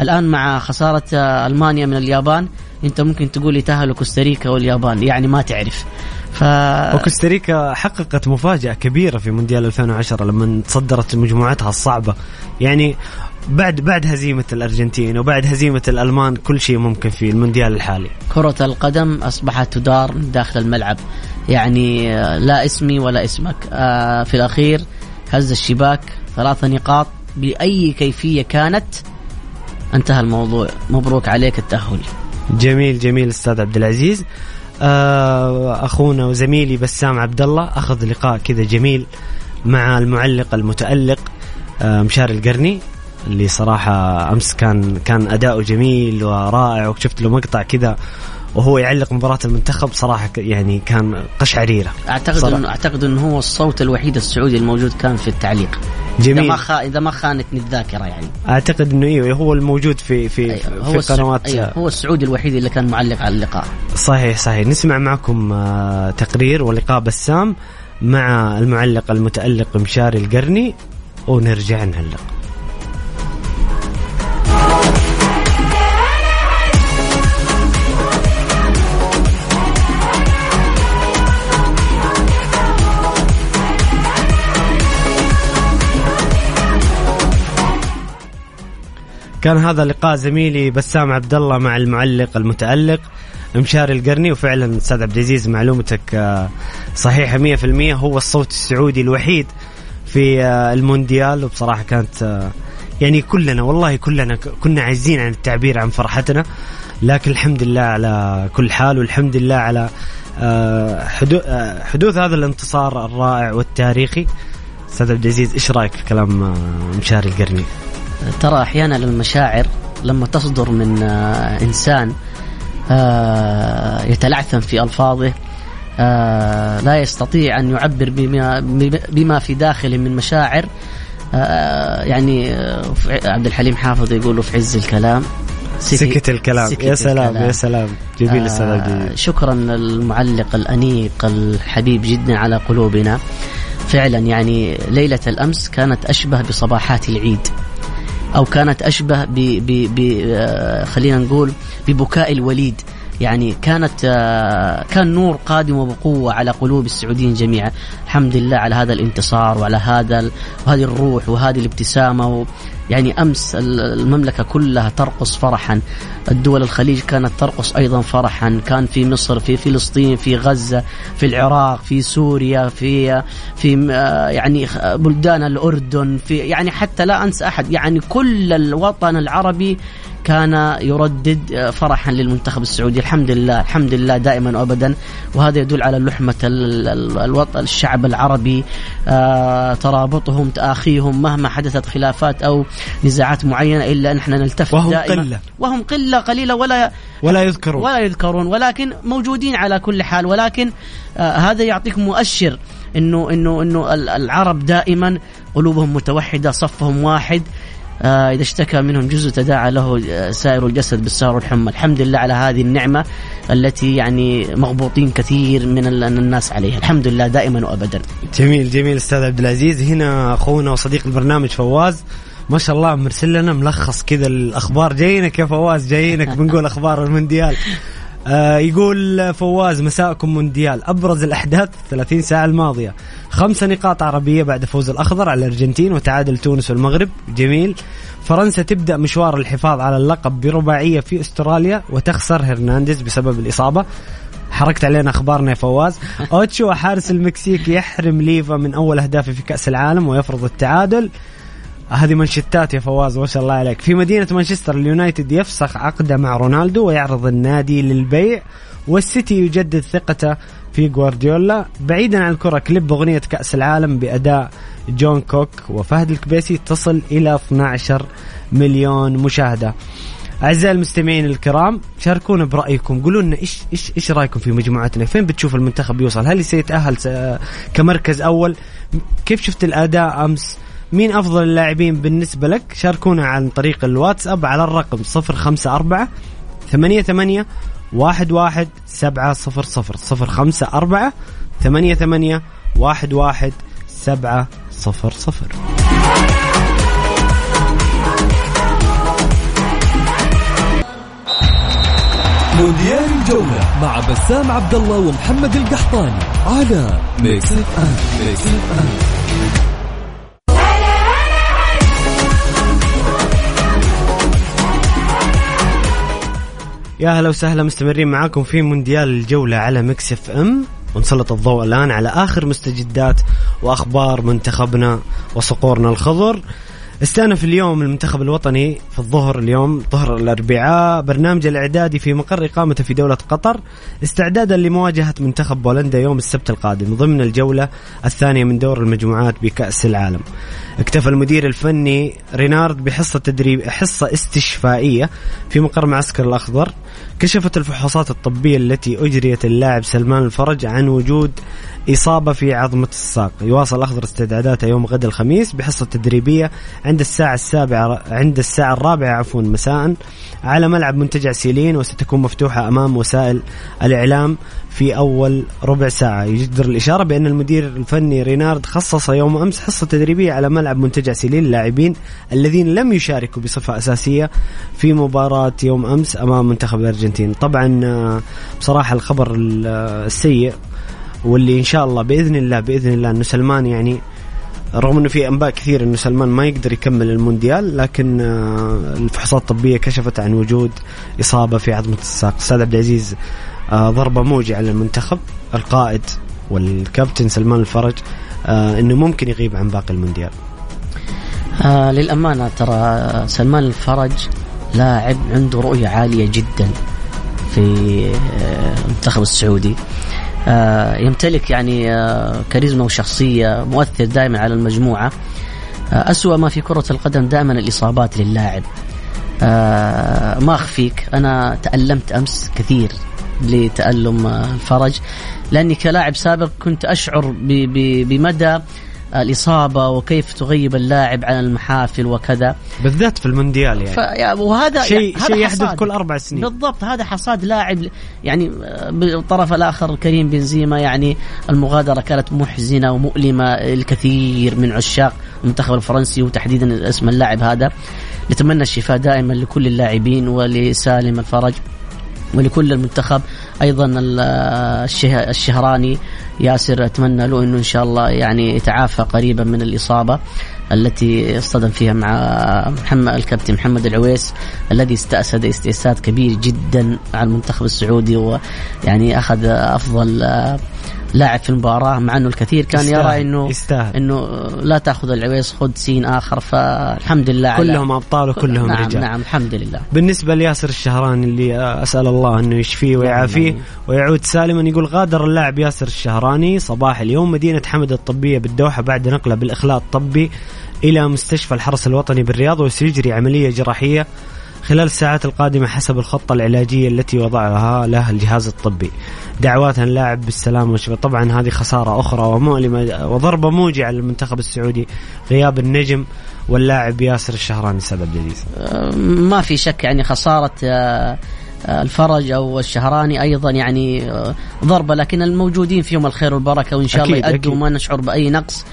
الآن مع خسارة آه، ألمانيا من اليابان أنت ممكن تقول يتاهلوا كوستاريكا واليابان يعني ما تعرف. ف وكوستاريكا حققت مفاجأة كبيرة في مونديال 2010 لما تصدرت مجموعتها الصعبة. يعني بعد بعد هزيمة الأرجنتين وبعد هزيمة الألمان كل شيء ممكن في المونديال الحالي. كرة القدم أصبحت تدار داخل الملعب. يعني آه، لا اسمي ولا اسمك. آه، في الأخير هز الشباك ثلاثة نقاط بأي كيفية كانت. انتهى الموضوع. مبروك عليك التأهل. جميل جميل أستاذ عبد العزيز. آه، أخونا وزميلي بسام عبد الله أخذ لقاء كذا جميل مع المعلق المتألق آه، مشاري القرني اللي صراحة أمس كان كان أداؤه جميل ورائع وشفت له مقطع كذا وهو يعلق مباراة المنتخب صراحة ك- يعني كان قشعريرة أعتقد صراحة. انه أعتقد إنه هو الصوت الوحيد السعودي الموجود كان في التعليق إذا جميل ما خا... إذا ما خانتني الذاكرة يعني أعتقد إنه أيوه هو الموجود في في أيوة. في السع- قنوات أيوة. هو السعودي الوحيد اللي كان معلق على اللقاء صحيح صحيح نسمع معكم آه، تقرير ولقاء بسام مع المعلق المتألق مشاري القرني ونرجع نعلق كان هذا لقاء زميلي بسام عبد الله مع المعلق المتألق مشاري القرني وفعلا أستاذ عبد العزيز معلومتك آه، صحيحة 100% هو الصوت السعودي الوحيد في آه، المونديال وبصراحة كانت آه، يعني كلنا والله كلنا كنا عايزين عن التعبير عن فرحتنا. لكن الحمد لله على كل حال والحمد لله على حدو- حدوث هذا الانتصار الرائع والتاريخي. أستاذ عبد العزيز إيش رأيك في كلام مشاري القرني؟ ترى أحيانا المشاعر لما تصدر من آه، إنسان آه، يتلعثم في ألفاظه آه، لا يستطيع أن يعبر بما بما في داخله من مشاعر يعني عبد الحليم حافظ يقول في عز الكلام سكت الكلام سكت يا سلام الكلام. يا سلام جميل آه، عبد الجليل. شكرا المعلق الأنيق الحبيب جدا على قلوبنا فعلا يعني ليلة الأمس كانت أشبه بصباحات العيد أو كانت أشبه ب, ب, ب آه، خلينا نقول ببكاء الوليد. يعني كانت آه، كان نور قادم وبقوة على قلوب السعوديين جميعا. الحمد لله على هذا الانتصار وعلى هذا وهذه الروح وهذه الابتسامة و يعني أمس ال- المملكة كلها ترقص فرحا. الدول الخليج كانت ترقص أيضا فرحا. كان في مصر في فلسطين في غزة في العراق في سوريا في في آه، يعني بلدان الأردن في يعني حتى لا أنسى أحد. يعني كل الوطن العربي كان يردد آه، فرحا للمنتخب السعودي. الحمد لله الحمد لله دائما وابدا. وهذا يدل على لحمة ال- ال- الوطن الشعب العربي. آه، ترابطهم تآخيهم مهما حدثت خلافات أو نزاعات معينة إلا ان إحنا نلتفت وهم دائما. قلة. وهم قلة قليلة ولا ولا يذكرون. ولا يذكرون. ولكن موجودين على كل حال. ولكن آه هذا يعطيك مؤشر إنه إنه إنه ال- العرب دائما قلوبهم متوحدة صفهم واحد. آه إذا اشتكى منهم جزء تداعى له آه، سائر الجسد بالسهر والحمى. الحمد لله على هذه النعمة التي يعني مغبوطين كثير من ال- الناس عليها. الحمد لله دائما وأبدا. جميل جميل أستاذ عبد العزيز. هنا أخونا وصديق البرنامج فواز. ما شاء الله مرسل لنا ملخص كذا الأخبار. جايينك يا فواز جايينك [LAUGHS] بنقول أخبار المونديال. آه يقول فواز مساءكم مونديال. أبرز الأحداث 30 ساعة الماضية. خمسة نقاط عربية بعد فوز الأخضر على الأرجنتين وتعادل تونس والمغرب. جميل. فرنسا تبدأ مشوار الحفاظ على اللقب برباعية في أستراليا وتخسر هرنانديز بسبب الإصابة. حركت علينا أخبارنا يا فواز. [LAUGHS] أوتشو حارس المكسيك يحرم ليفا من أول أهدافه في كأس العالم ويفرض التعادل. هذه مانشيتات يا فواز ما شاء الله عليك. في مدينة مانشستر اليونايتد يفسخ عقده مع رونالدو ويعرض النادي للبيع والسيتي يجدد ثقته في جوارديولا بعيدا عن الكرة كليب أغنية كأس العالم بأداء جونغ كوك وفهد الكبيسي تصل إلى 12 مليون مشاهدة. أعزائي المستمعين الكرام شاركونا برأيكم. قولوا لنا إيش إيش إيش رأيكم في مجموعتنا؟ فين بتشوف المنتخب يوصل؟ هل سيتأهل كمركز أول؟ كيف شفت الأداء أمس؟ مين أفضل اللاعبين بالنسبة لك؟ شاركونا عن طريق الواتساب على الرقم 054 ثمانية ثمانية واحد واحد سبعة صفر صفر صفر خمسة أربعة ثمانية ثمانية واحد واحد سبعة صفر صفر مونديال الجولة مع بسام عبد الله ومحمد القحطاني على Mix FM Mix FM يا هلا وسهلا مستمرين معاكم في مونديال الجولة على Mix FM. ونسلط الضوء الآن على آخر مستجدات وأخبار منتخبنا وصقورنا الخضر. استأنف اليوم المنتخب الوطني في الظهر اليوم ظهر الأربعاء. برنامج الإعدادي في مقر إقامته في دولة قطر. استعدادا لمواجهة منتخب بولندا يوم السبت القادم ضمن الجولة الثانية من دور المجموعات بكأس العالم. اكتفى المدير الفني رينارد بحصة تدريب حصة استشفائية في مقر معسكر الأخضر. كشفت الفحوصات الطبية التي أجريت اللاعب سلمان الفرج عن وجود إصابة في عظمة الساق. يواصل الأخضر استعداداته يوم غد الخميس بحصة تدريبية عند الساعة السابعة عند الساعة الرابعة عفوا مساء على ملعب منتجع سيلين وستكون مفتوحة أمام وسائل الإعلام. في أول ربع ساعة. يجدر الإشارة بأن المدير الفني رينارد خصص يوم أمس حصة تدريبية على ملعب منتجع سيلين للاعبين الذين لم يشاركوا بصفة أساسية في مباراة يوم أمس أمام منتخب الأرجنتين. طبعا آه، بصراحة الخبر ال- آه، السيء واللي إن شاء الله بإذن الله بإذن الله إنه سلمان يعني رغم إنه في أنباء كثير إنه سلمان ما يقدر يكمل المونديال لكن آه، الفحوصات الطبية كشفت عن وجود إصابة في عظمة الساق. أستاذ عبد العزيز ضربة موجعة للمنتخب القائد والكابتن سلمان الفرج آه، إنه ممكن يغيب عن باقي المونديال. آه للأمانة ترى سلمان الفرج لاعب عنده رؤية عالية جدا في آه، المنتخب السعودي. آه يمتلك يعني آه كاريزما وشخصية مؤثر دائما على المجموعة. آه أسوأ ما في كرة القدم دائما الإصابات للاعب. آه ما أخفيك أنا تألمت أمس كثير. لتألم الفرج لأني كلاعب سابق كنت أشعر بمدى الإصابة وكيف تغيب اللاعب عن المحافل وكذا. بالذات في المونديال يعني. ف... وهذا شيء شيء يحدث. كل أربع سنين. بالضبط هذا حصاد لاعب يعني بالطرف الآخر كريم بنزيما يعني المغادرة كانت محزنة ومؤلمة الكثير من عشاق المنتخب الفرنسي وتحديدا اسم اللاعب هذا. نتمنى الشفاء دائما لكل اللاعبين ولسالم الفرج. ولكل المنتخب أيضا ال- الشه- الشهراني. ياسر أتمنى له إنه إن شاء الله يعني يتعافى قريبا من الإصابة التي اصطدم فيها مع محمد الكابتن محمد العويس الذي استأسد استئساد كبير جدا على المنتخب السعودي ويعني أخذ أفضل لاعب في المباراة مع إنه الكثير كان يستاهل، يرى إنه يستاهل. إنه لا تأخذ العويس خذ سين آخر فالحمد لله على- كلهم أبطال وكلهم نعم رجال نعم الحمد لله بالنسبة لياسر الشهراني اللي أسأل الله أنه يشفيه ويعافيه نعم. ويعود سالما يقول غادر اللاعب ياسر الشهراني صباح اليوم مدينة حمد الطبية بالدوحة بعد نقلة بالإخلاء الطبي إلى مستشفى الحرس الوطني بالرياض وسيجري عملية جراحية خلال الساعات القادمة حسب الخطة العلاجية التي وضعها له الجهاز الطبي. دعواتنا اللاعب بالسلامة والشفاء. طبعا هذه خسارة أخرى ومؤلمة وضربة موجعة للمنتخب السعودي غياب النجم واللاعب ياسر الشهراني سبب جديد. ما في شك يعني خسارة آه، آه، الفرج أو الشهراني أيضا يعني آه، ضربة لكن الموجودين فيهم الخير والبركة وإن شاء الله أكيد. وما نشعر بأي نقص.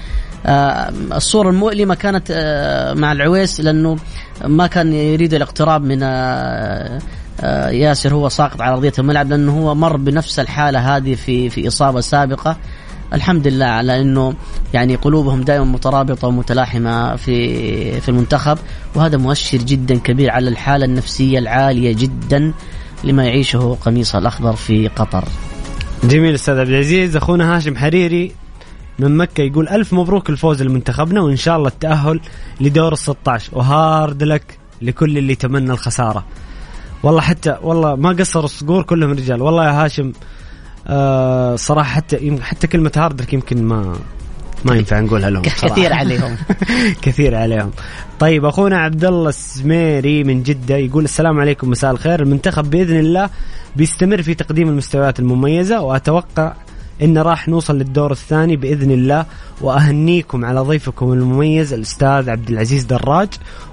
الصورة المؤلمة كانت آه، مع العويس لأنه ما كان يريد الاقتراب من آه، آه، ياسر هو ساقط على أرضية الملعب لأنه هو مر بنفس الحالة هذه في في إصابة سابقة الحمد لله على إنه يعني قلوبهم دائما مترابطة ومتلاحمة في في المنتخب وهذا مؤشر جدا كبير على الحالة النفسية العالية جدا لما يعيشه قميص الأخضر في قطر. جميل أستاذ عبد العزيز أخونا هاشم حريري من مكة يقول ألف مبروك الفوز لمنتخبنا وإن شاء الله التأهل لدور ال 16 وهارد لك لكل اللي تمنى الخسارة. والله حتى والله ما قصروا الصقور كلهم رجال. والله يا هاشم آه صراحة حتى حتى كلمة hard luck يمكن ما ما ينفع نقولها لهم بصراحة. كثير عليهم. [LAUGHS] كثير عليهم. طيب أخونا عبد الله السميري من جدة يقول السلام عليكم مساء الخير. المنتخب بإذن الله بيستمر في تقديم المستويات المميزة وأتوقع إن راح نوصل للدور الثاني بإذن الله وأهنيكم على ضيفكم المميز الأستاذ عبد العزيز دراج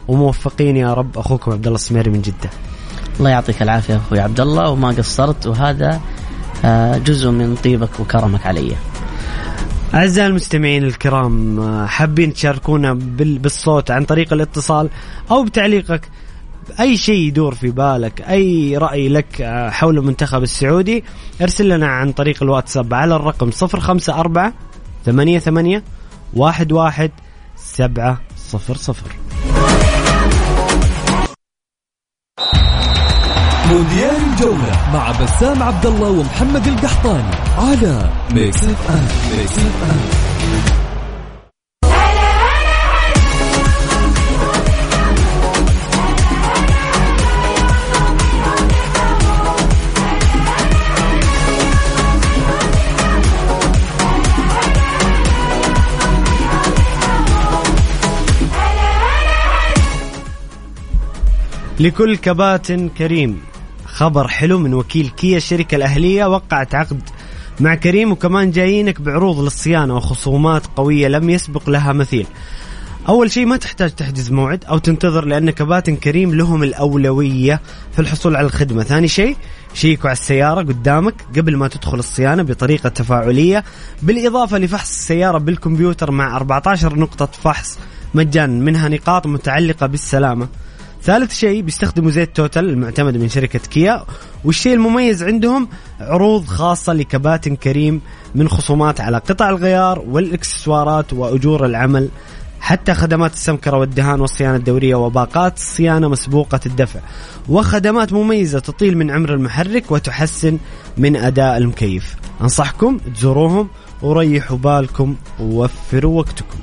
وموفقين يا رب أخوكم عبد الله السميري من جدة الله يعطيك العافية أخوي عبد الله وما قصرت وهذا آه، جزء من طيبك وكرمك علي. أعزائي المستمعين الكرام آه، حابين تشاركونا بال- بالصوت عن طريق الاتصال أو بتعليقك أي شيء يدور في بالك أي رأي لك آه، حول المنتخب السعودي ارسل لنا عن طريق الواتساب على الرقم 054 88 11 700 مونديال الجولة مع بسام عبد الله ومحمد القحطاني على Mix FM Mix F لكل كباتن كريم. خبر حلو من وكيل كيا الشركة الأهلية وقعت عقد مع كريم وكمان جايينك بعروض للصيانة وخصومات قوية لم يسبق لها مثيل. أول شيء ما تحتاج تحجز موعد أو تنتظر لأن كباتن كريم لهم الأولوية في الحصول على الخدمة. ثاني شيء شيكوا على السيارة قدامك قبل ما تدخل الصيانة بطريقة تفاعلية. بالإضافة لفحص السيارة بالكمبيوتر مع 14 نقطة فحص مجانا منها نقاط متعلقة بالسلامة. ثالث شيء بيستخدموا زيت توتال المعتمد من شركة كيا والشيء المميز عندهم عروض خاصة لكباتن كريم من خصومات على قطع الغيار والإكسسوارات وأجور العمل حتى خدمات السمكرة والدهان والصيانة الدورية وباقات الصيانة مسبوقة الدفع وخدمات مميزة تطيل من عمر المحرك وتحسن من أداء المكيف. أنصحكم تزوروهم وريحوا بالكم ووفروا وقتكم.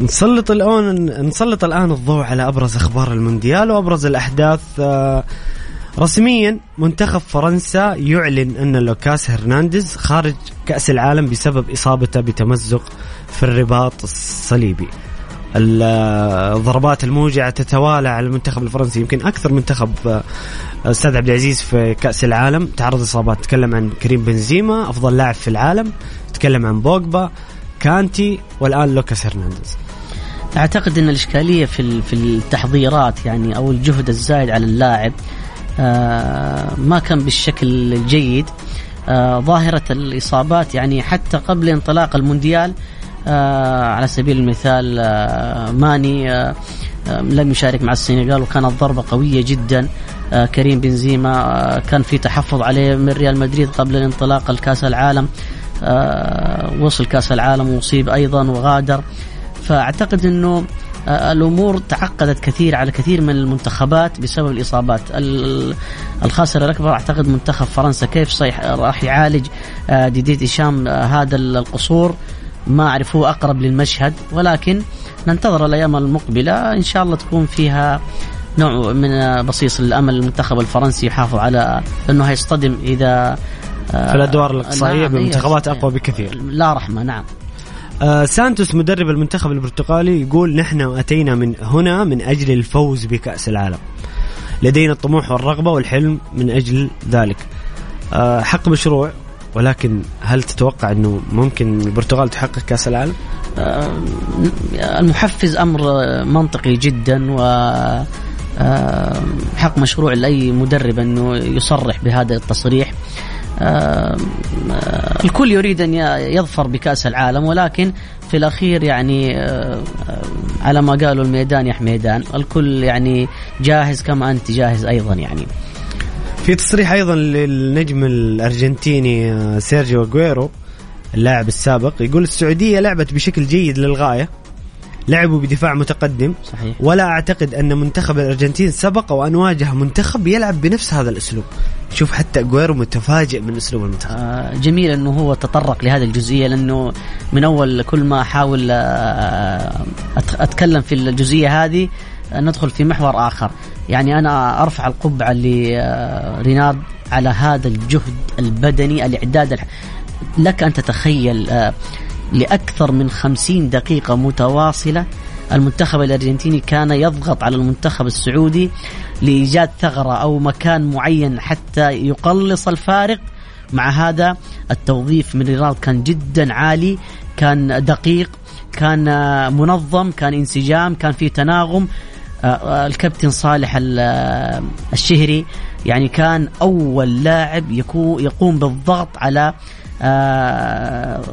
نسلط الآن نسلط الآن الضوء على أبرز أخبار المونديال وأبرز الأحداث. آه، رسميا منتخب فرنسا يعلن أن لوكاس هرنانديز خارج كأس العالم بسبب إصابته بتمزق في الرباط الصليبي. الضربات الموجعة تتوالى على المنتخب الفرنسي. يمكن أكثر منتخب آه، أستاذ عبد العزيز في كأس العالم. تعرض اصابات تكلم عن كريم بنزيما أفضل لاعب في العالم. تكلم عن بوجبا كانتي والآن لوكاس هرنانديز. أعتقد إن الإشكالية في في التحضيرات يعني أو الجهد الزايد على اللاعب آه، ما كان بالشكل الجيد. آه، ظاهرة الإصابات يعني حتى قبل انطلاق المونديال آه، على سبيل المثال ماني لم يشارك مع السنغال وكانت ضربه قوية جدا. كريم بنزيما كان في تحفظ عليه من ريال مدريد قبل الانطلاق الكاس العالم. وصل كاس العالم وأصيب أيضا وغادر. فأعتقد إنه آه، الأمور تعقدت كثير على كثير من المنتخبات بسبب الإصابات. ال- الخاسر الأكبر أعتقد منتخب فرنسا. كيف صيح راح يعالج آه، ديدي ديشام آه، هذا القصور؟ ما أعرف هو أقرب للمشهد. ولكن ننتظر الأيام المقبلة. إن شاء الله تكون فيها نوع من بصيص الأمل المنتخب الفرنسي يحافظ على إنه هيصطدم إذا في الادوار الاقصائيه نعم، بمنتخبات أقوى بكثير. لا رحمة نعم. آه سانتوس مدرب المنتخب البرتقالي يقول نحن أتينا من هنا من أجل الفوز بكأس العالم. لدينا الطموح والرغبة والحلم من أجل ذلك. آه حق مشروع ولكن هل تتوقع إنه ممكن البرتغال تحقق كأس العالم؟ آه، المحفز أمر منطقي جدا و آه، حق مشروع لأي مدرب إنه يصرح بهذا التصريح. الكل يريد أن يظفر بكأس العالم ولكن في الأخير يعني على ما قالوا الميدان يا حميدان الكل يعني جاهز كما أنت جاهز أيضا يعني. في تصريح أيضا للنجم الأرجنتيني آه، سيرجيو أغويرو اللاعب السابق يقول السعودية لعبت بشكل جيد للغاية. لعبوا بدفاع متقدم. صحيح. ولا أعتقد أن منتخب الأرجنتين سبق وأن واجه منتخب يلعب بنفس هذا الأسلوب. شوف حتى اغويرو متفاجئ من أسلوب المنتخب. آه، جميل أنه هو تطرق لهذه الجزئية لأنه من أول كل ما احاول آه، أتكلم في الجزئية هذه آه، ندخل في محور آخر. يعني أنا أرفع القبعة لرينارد على هذا الجهد البدني الإعداد لك أن تتخيل آه، لأكثر من خمسين دقيقة متواصلة. المنتخب الأرجنتيني كان يضغط على المنتخب السعودي لإيجاد ثغرة أو مكان معين حتى يقلص الفارق. مع هذا التوظيف من رينارد كان جدا عالي كان دقيق كان منظم كان انسجام كان في تناغم. آه، آه، الكابتن صالح ال- آه، الشهري يعني كان أول لاعب يقوم بالضغط على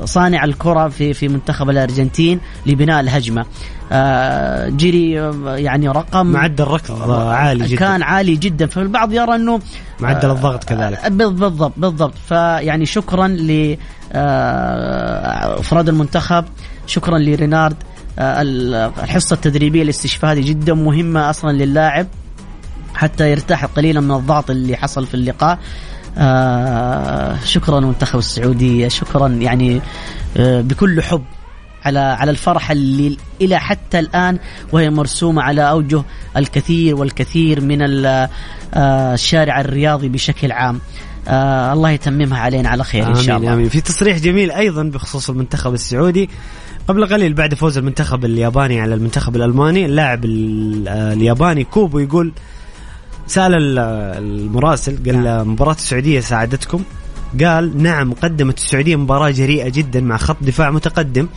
صانع الكرة في في منتخب الأرجنتين لبناء الهجمة. آه، جري آه، يعني رقم معدل ركض آه، عالي جدا. كان عالي جدا. فالبعض يرى أنه معدل الضغط كذلك. آه، بال- بالضبط بالضبط. فيعني شكرا ل آه، أفراد المنتخب شكرا لرينارد. آه، ال- الحصة التدريبية الاستشفاء هذه جدا مهمة أصلا للاعب حتى يرتاح قليلا من الضغط اللي حصل في اللقاء. آه شكرا منتخب السعوديه شكرا يعني آه بكل حب على على الفرحه اللي إلى حتى الآن وهي مرسومة على أوجه الكثير والكثير من آه، الشارع الرياضي بشكل عام. آه الله يتممها علينا على خير إن شاء آمين الله. آمين. في تصريح جميل أيضا بخصوص المنتخب السعودي. قبل قليل بعد فوز المنتخب الياباني على المنتخب الألماني اللاعب ال- الياباني كوبو يقول سأل ال- المراسل قال له مباراة السعودية ساعدتكم. قال نعم قدمت السعودية مباراة جريئة جدا مع خط دفاع متقدم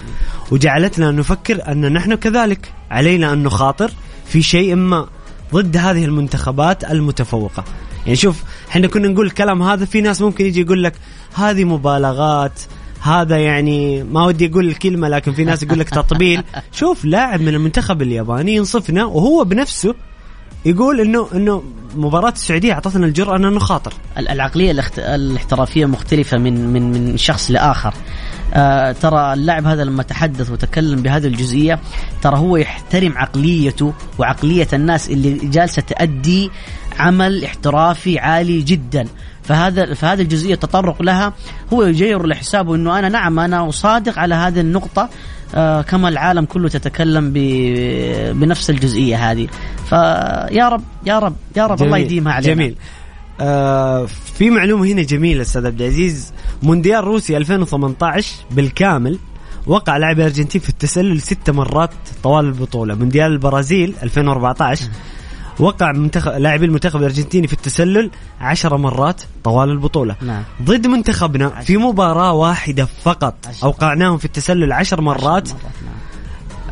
وجعلتنا نفكر أن نحن كذلك علينا أن نخاطر في شيء ما ضد هذه المنتخبات المتفوقة. يعني شوف إحنا كنا نقول الكلام هذا في ناس ممكن يجي يقول لك هذه مبالغات هذا يعني ما ودي أقول الكلمة لكن في ناس يقول لك تطبيل. [LAUGHS] شوف لاعب من المنتخب الياباني ينصفنا وهو بنفسه يقول انه إنه مباراة السعودية أعطتنا الجرأة ان نخاطر ال- العقلية الاخت... الاحترافية مختلفة من من من شخص لآخر. آه ترى اللاعب هذا لما تحدث وتكلم بهذه الجزئية ترى هو يحترم عقليته وعقلية الناس اللي جالسة تأدي عمل احترافي عالي جدا. فهذا فهذه الجزئية التطرق لها. هو يجير لحسابه إنه أنا نعم أنا أصادق على هذه النقطة كما العالم كله تتكلم. بنفس الجزئية هذه. فيا رب يا رب يا رب الله. يديمها علينا. جميل. آه في معلومة هنا جميلة أستاذ عبد العزيز. مونديال روسيا 2018 بالكامل وقع لاعب الارجنتين في التسلل ست مرات طوال البطولة. مونديال البرازيل 2014 وقع منتخب لاعبي المنتخب الأرجنتيني في التسلل عشر مرات طوال البطولة. نعم. ضد منتخبنا في مباراة واحدة فقط. عشر. أوقعناهم في التسلل عشر مرات. مرات، نعم.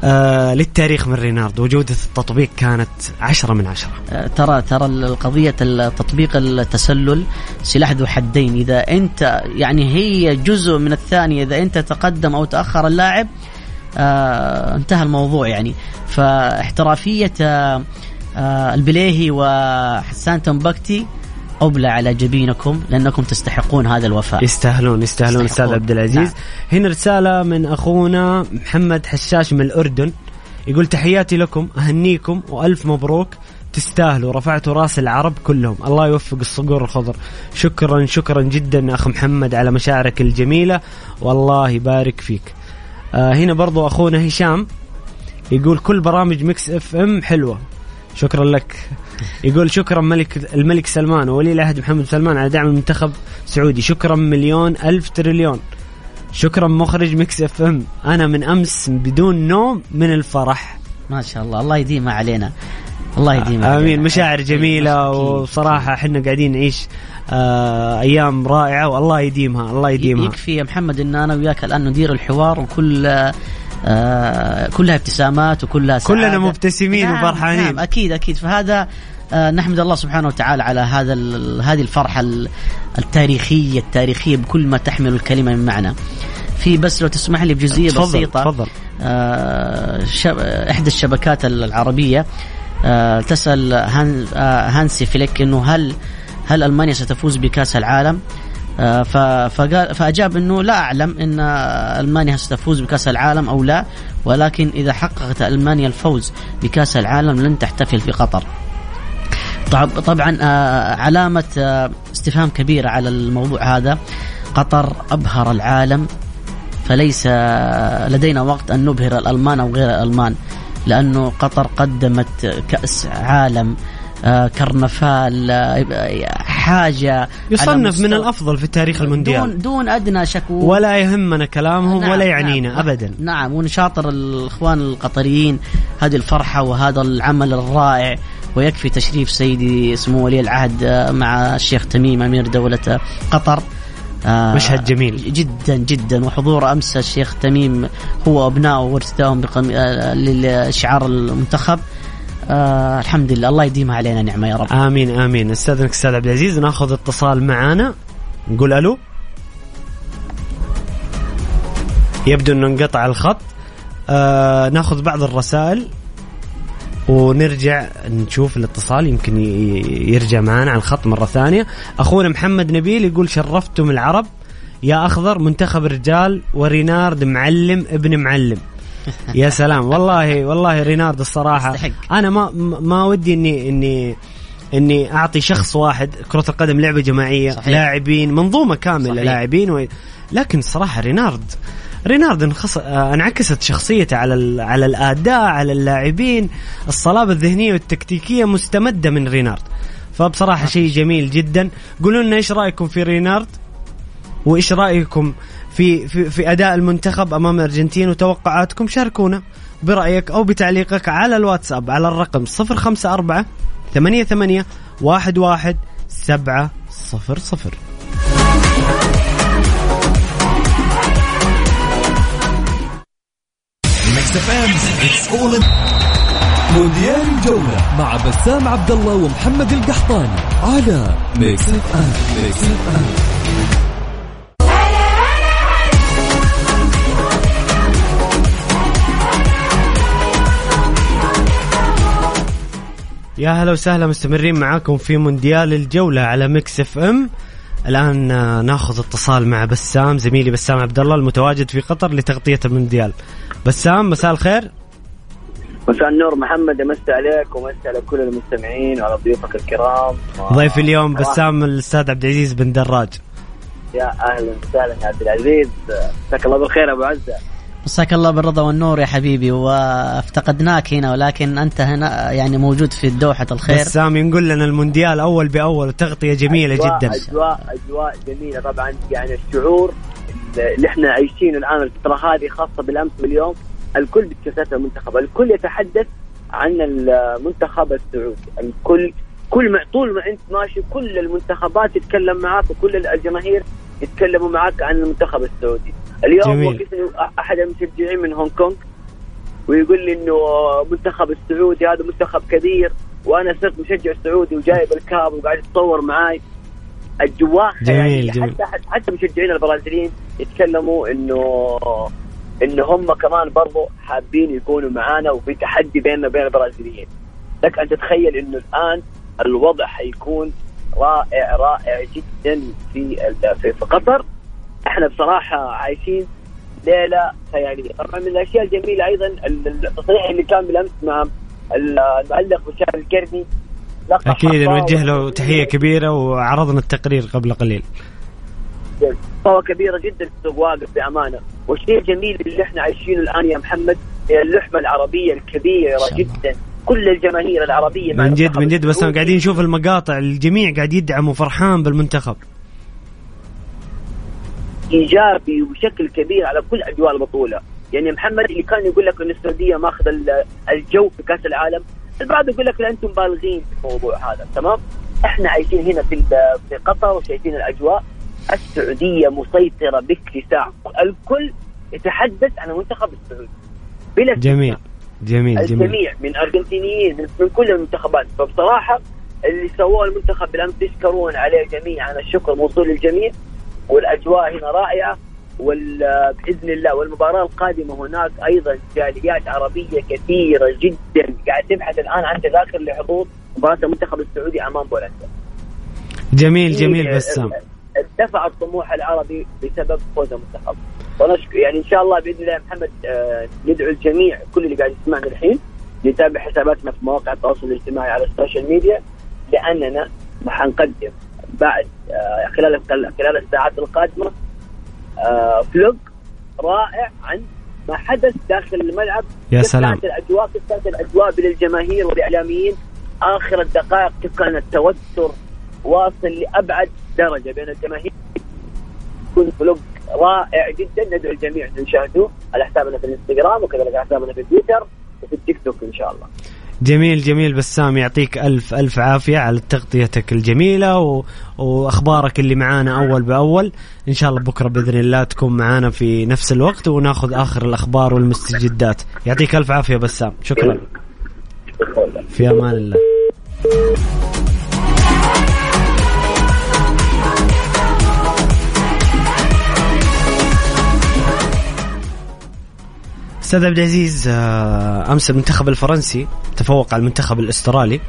آه للتاريخ من ريناردو. وجودة التطبيق كانت عشرة من عشرة. آه، ترى ترى القضية تطبيق التسلل سلاح ذو حدين. إذا أنت يعني هي جزء من الثانية إذا أنت تقدم أو تأخر اللاعب آه انتهى الموضوع يعني. فاحترافية آه البليهي وحسان تنبكتي أبلى على جبينكم لأنكم تستحقون هذا الوفاء. يستاهلون يستاهلون أستاذ يستحقون. عبد العزيز. نعم. هنا رسالة من أخونا محمد حشاش من الأردن. يقول تحياتي لكم أهنيكم وألف مبروك. تستاهلوا رفعتوا رأس العرب كلهم. الله يوفق الصقور الخضر شكرا شكرا جدا أخ محمد على مشاعرك الجميلة. والله يبارك فيك. آه هنا برضو أخونا هشام يقول كل برامج Mix FM حلوة. شكرا لك. يقول شكرا ملك الملك سلمان وولي العهد محمد سلمان على دعم المنتخب السعودي. شكرا مليون ألف تريليون. شكرا مخرج Mix FM. أنا من أمس بدون نوم من الفرح. ما شاء الله. الله يديمها علينا. الله يديمها آمين. مشاعر جميلة. وصراحة إحنا قاعدين نعيش آه أيام رائعة والله يديمها الله يديمها. يكفي يا محمد إن أنا وياك الآن ندير الحوار وكل آه كلها ابتسامات وكلها سعادة. كلنا مبتسمين نعم وفرحانين. نعم أكيد أكيد فهذا آه نحمد الله سبحانه وتعالى على هذا هذه الفرحة ال- التاريخية التاريخية بكل ما تحمل الكلمة من معنى. في بس لو تسمح لي بجزئية تفضل بسيطة تفضل آه، شب... إحدى الشبكات العربية آه، تسأل هان... آه، هانسي فليك إنه هل هل ألمانيا ستفوز بكأس العالم؟ آه،. فقال فأجاب إنه لا أعلم إن ألمانيا ستفوز بكأس العالم أو لا ولكن إذا حققت ألمانيا الفوز بكأس العالم لن تحتفل في قطر. طب- طبعا آه، علامة آه، استفهام كبيرة على الموضوع هذا قطر أبهر العالم فليس لدينا وقت أن نبهر الألمان أو غير الألمان لأنه قطر قدمت كأس عالم آه، كرنفال حاجة على يصنف من الأفضل في تاريخ المونديال. دون, دون أدنى شك ولا يهمنا كلامهم نعم، ولا يعنينا نعم. ابدا. نعم ونشاطر الإخوان القطريين هذه الفرحة وهذا العمل الرائع ويكفي تشريف سيدي سمو ولي العهد آه، مع الشيخ تميم أمير دولة قطر. آه، مشهد جميل. جدا جدا. وحضور أمس الشيخ تميم هو وابنائه وارتدائهم بقم... آه، لشعار المنتخب. آه الحمد لله الله يديمها علينا نعمة يا رب. آمين آمين. استاذنك أستاذ عبد العزيز ناخذ اتصال معانا. نقول ألو. يبدو إنه انقطع الخط. آه ناخذ بعض الرسائل ونرجع نشوف الاتصال. يمكن يرجع معانا على الخط مرة ثانية. أخونا محمد نبيل يقول شرفتم العرب. يا أخضر منتخب الرجال ورينارد معلم ابن معلم. يا سلام والله والله رينارد الصراحة. أنا ما ما ودي اني اني إني أعطي شخص واحد كرة القدم لعبة جماعية صحيح. لاعبين منظومة كاملة. لاعبين و... لكن الصراحة رينارد رينارد انخص... آه، انعكست شخصيته على ال... على الأداء على اللاعبين الصلابة الذهنية والتكتيكية مستمدة من رينارد فبصراحة شيء جميل جدا قولوا لنا إيش رأيكم في رينارد وإيش رأيكم في في في أداء المنتخب أمام الارجنتين وتوقعاتكم شاركونا برأيك أو بتعليقك على الواتساب على الرقم 054 ثمانية ثمانية واحد واحد سبعة صفر صفر. مونديال الجولة مع بسام عبد الله ومحمد القحطاني على Mix FM Mix FM يا هلا وسهلا مستمرين معاكم في مونديال الجولة على Mix FM. الآن آه، ناخذ اتصال مع بسام زميلي بسام عبد الله المتواجد في قطر لتغطية المونديال. بسام مساء الخير. مساء النور محمد امسي عليك ومسي على كل المستمعين وعلى ضيوفك الكرام. ضيف اليوم صراحة بسام الأستاذ عبد العزيز بن دراج. يا أهلا وسهلا يا عبد العزيز. مساك الله بالخير أبو عزة. مساك الله بالرضا والنور يا حبيبي وافتقدناك هنا ولكن أنت هنا يعني موجود في دوحة الخير. بسام ينقل لنا المونديال أول بأول وتغطيه جميلة أجواء جدا. اجواء أجواء جميلة طبعا يعني الشعور اللي إحنا عايشينه الآن الفترة هذه خاصة بالأمس واليوم الكل بيتكلم المنتخب الكل يتحدث عن المنتخب السعودي الكل كل ما طول ما انت ماشي كل المنتخبات تتكلم معاك وكل الجماهير يتكلموا معاك عن المنتخب السعودي اليوم جميل. وقفني أحد المشجعين من هونغ كونغ ويقول لي إنه منتخب السعودي هذا منتخب كبير وأنا صرت مشجع سعودي وجايب الكاب وقاعد يتصور معاي اجواء خيالية. جميل. حتى حتى مشجعين البرازيليين يتكلموا إنه إنه هم كمان برضو حابين يكونوا معانا وفي تحدي بيننا وبين البرازيليين لك أن تتخيل إنه الآن الوضع حيكون رائع رائع جدا في في, قطر إحنا بصراحة عايشين ليلة خيالية. طبعا من الأشياء الجميلة أيضا ال- التصريح اللي كان بالأمس مع ال- المعلق بشار الكرمي لقى أكيد نوجه له تحية كبيرة وعرضنا التقرير قبل قليل. قوة كبيرة جدا في السوق واقف بأمانة. والشيء الجميل اللي إحنا عايشينه الآن يا محمد هي اللحمة العربية الكبيرة. جدا. كل الجماهير العربية مع من جد من جد بس. قاعدين نشوف المقاطع الجميع قاعد يدعم وفرحان بالمنتخب. إيجابي وبشكل كبير على كل أجواء البطولة. يعني محمد اللي كان يقول لك إن السعودية ماخذ ال- الجو في كأس العالم البعض يقول لك لا أنتم بالغين في الموضوع هذا تمام؟ إحنا عايشين هنا في في قطر وشايفين الأجواء. السعودية مسيطرة باكتساح الكل يتحدث عن المنتخب السعودي. بلا جميل. جميل جميل. الجميع من أرجنتينيين من, كل المنتخبات. فبصراحة اللي سووه المنتخب بالأمس يشكرون عليه جميعا. الشكر موصول للجميع والأجواء هنا رائعة وباذن الله والمباراة القادمة هناك أيضا جاليات عربية كثيرة جدا. قاعد تبحث الآن عن تذاكر لحضور مباراة المنتخب السعودي أمام بولندا. جميل جميل بسام. ارتفع الطموح العربي بسبب فوز المنتخب. ونشك يعني إن شاء الله بإذن الله محمد آه، ندعو الجميع كل اللي قاعد يسمعنا الحين يتابع حساباتنا في مواقع التواصل الاجتماعي على ال social media لأننا حنقدم بعد آه، خلال خلال الساعات القادمة آه، فلوج رائع عن ما حدث داخل الملعب يا كيف سلام. كانت الأجواء كيف كانت الأجواء للجماهير والإعلاميين آخر الدقائق كيف كان التوتر واصل لأبعد درجة بين الجماهير يكون فلوج رائع جدا. ندعو الجميع أن يشاهدوه على حسابنا في الإنستغرام وكذلك على حسابنا في تويتر وفي التيك توك إن شاء الله. جميل جميل بسام يعطيك ألف ألف عافية على تغطيتك الجميلة و... وأخبارك اللي معانا أول بأول. إن شاء الله بكرة بإذن الله تكون معانا في نفس الوقت وناخذ آخر الأخبار والمستجدات. يعطيك ألف عافية بسام. شكرا. في أمان الله. أستاذ عبد العزيز آه، أمس المنتخب الفرنسي تفوق على المنتخب الأسترالي.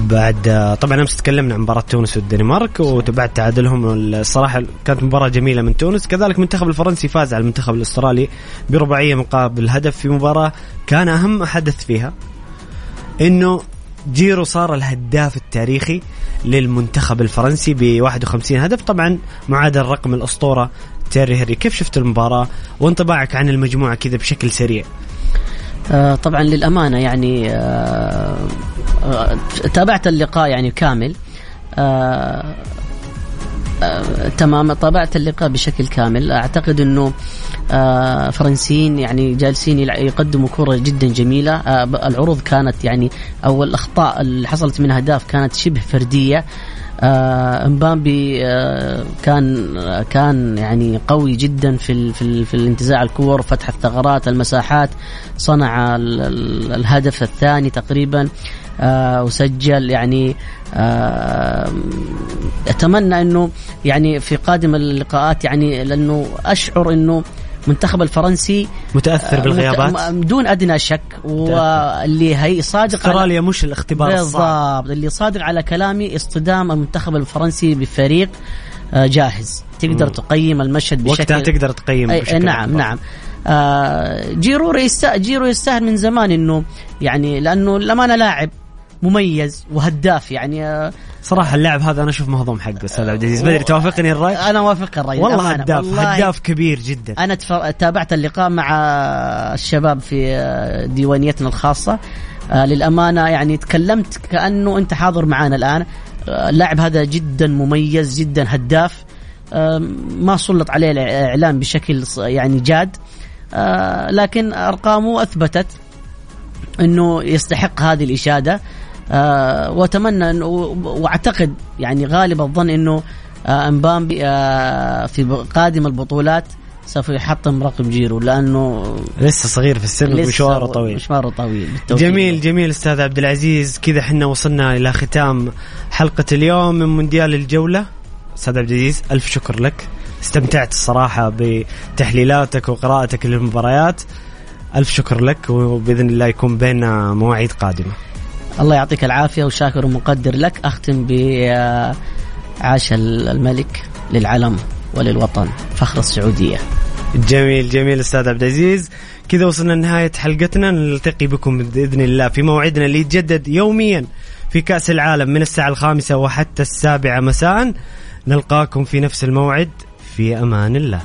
بعد آه، طبعا أمس تكلمنا عن مباراة تونس والدنمارك وبعد تعادلهم الصراحة كانت مباراة جميلة من تونس. كذلك المنتخب الفرنسي فاز على المنتخب الأسترالي برباعيه مقابل هدف في مباراة كان أهم حدث فيها. إنه جيرو صار الهداف التاريخي للمنتخب الفرنسي ب 51 هدف. طبعا معادل رقم الأسطورة تيري هنري. كيف شفت المباراة وانطباعك عن المجموعة كذا بشكل سريع؟ آه، طبعا للأمانة يعني آه، آه، تابعت اللقاء يعني كامل. تمام تابعت اللقاء بشكل كامل. أعتقد إنه فرنسيين يعني جالسين يقدموا كرة جدا جميلة. آه، العروض كانت يعني أو الاخطاء اللي حصلت من أهداف كانت شبه فردية. آه، امبامبي آه، كان آه، كان يعني قوي جدا في في, في الانتزاع الكور فتح الثغرات المساحات صنع ال ال الهدف الثاني تقريبا آه وسجل يعني آه أتمنى إنه يعني في قادم اللقاءات يعني لأنه أشعر إنه المنتخب الفرنسي متأثر بالغيابات مت- دون أدنى شك واللي هي صادق أستراليا مش الاختبار الصعب بالضبط اللي صادق على كلامي اصطدام المنتخب الفرنسي بفريق آه، جاهز تقدر مم. تقيم المشهد بشكل وقتها تقدر تقيم بشكل نعم أكبر. نعم آه جيرو. جيرو يستاهل من زمان إنه يعني لأنه الامانه لاعب مميز وهداف يعني آه، صراحة اللاعب هذا أنا أشوف مهضوم حقه أستاذ عبد العزيز. بدري توافقني الرأي؟ أنا وافق الرأي والله. هداف هداف كبير جدا. أنا تابعت اللقاء مع الشباب في آه، ديوانيتنا الخاصة. آه، للأمانة يعني تكلمت كأنه أنت حاضر معانا الآن. آه، اللاعب هذا جدا مميز جدا هداف. آه، ما سلط عليه الاعلام بشكل يعني جاد. لكن أرقامه أثبتت إنه يستحق هذه الإشادة. آه واتمنى انه واعتقد يعني غالب الظن إنه آه أمبامبي آه في قادم البطولات سوف يحطم رقم جيرو لأنه لسه صغير في السن لسه مشواره طويل. مشواره طويل بالتوفيق. جميل جميل أستاذ عبد العزيز. كذا إحنا وصلنا إلى ختام حلقة اليوم من مونديال الجولة. أستاذ عبد العزيز ألف شكر لك. استمتعت الصراحة بتحليلاتك وقراءتك للمباريات. ألف شكر لك وبإذن الله يكون بيننا مواعيد قادمة. الله يعطيك العافية وشاكر ومقدر لك. أختم ب آه، عاش الملك للعلم وللوطن فخر السعودية. جميل جميل أستاذ عبد العزيز. كذا وصلنا لنهاية حلقتنا. نلتقي بكم بإذن الله في موعدنا اللي يتجدد يوميا في كأس العالم من الساعة الخامسة وحتى السابعة مساء. نلقاكم في نفس الموعد. في أمان الله.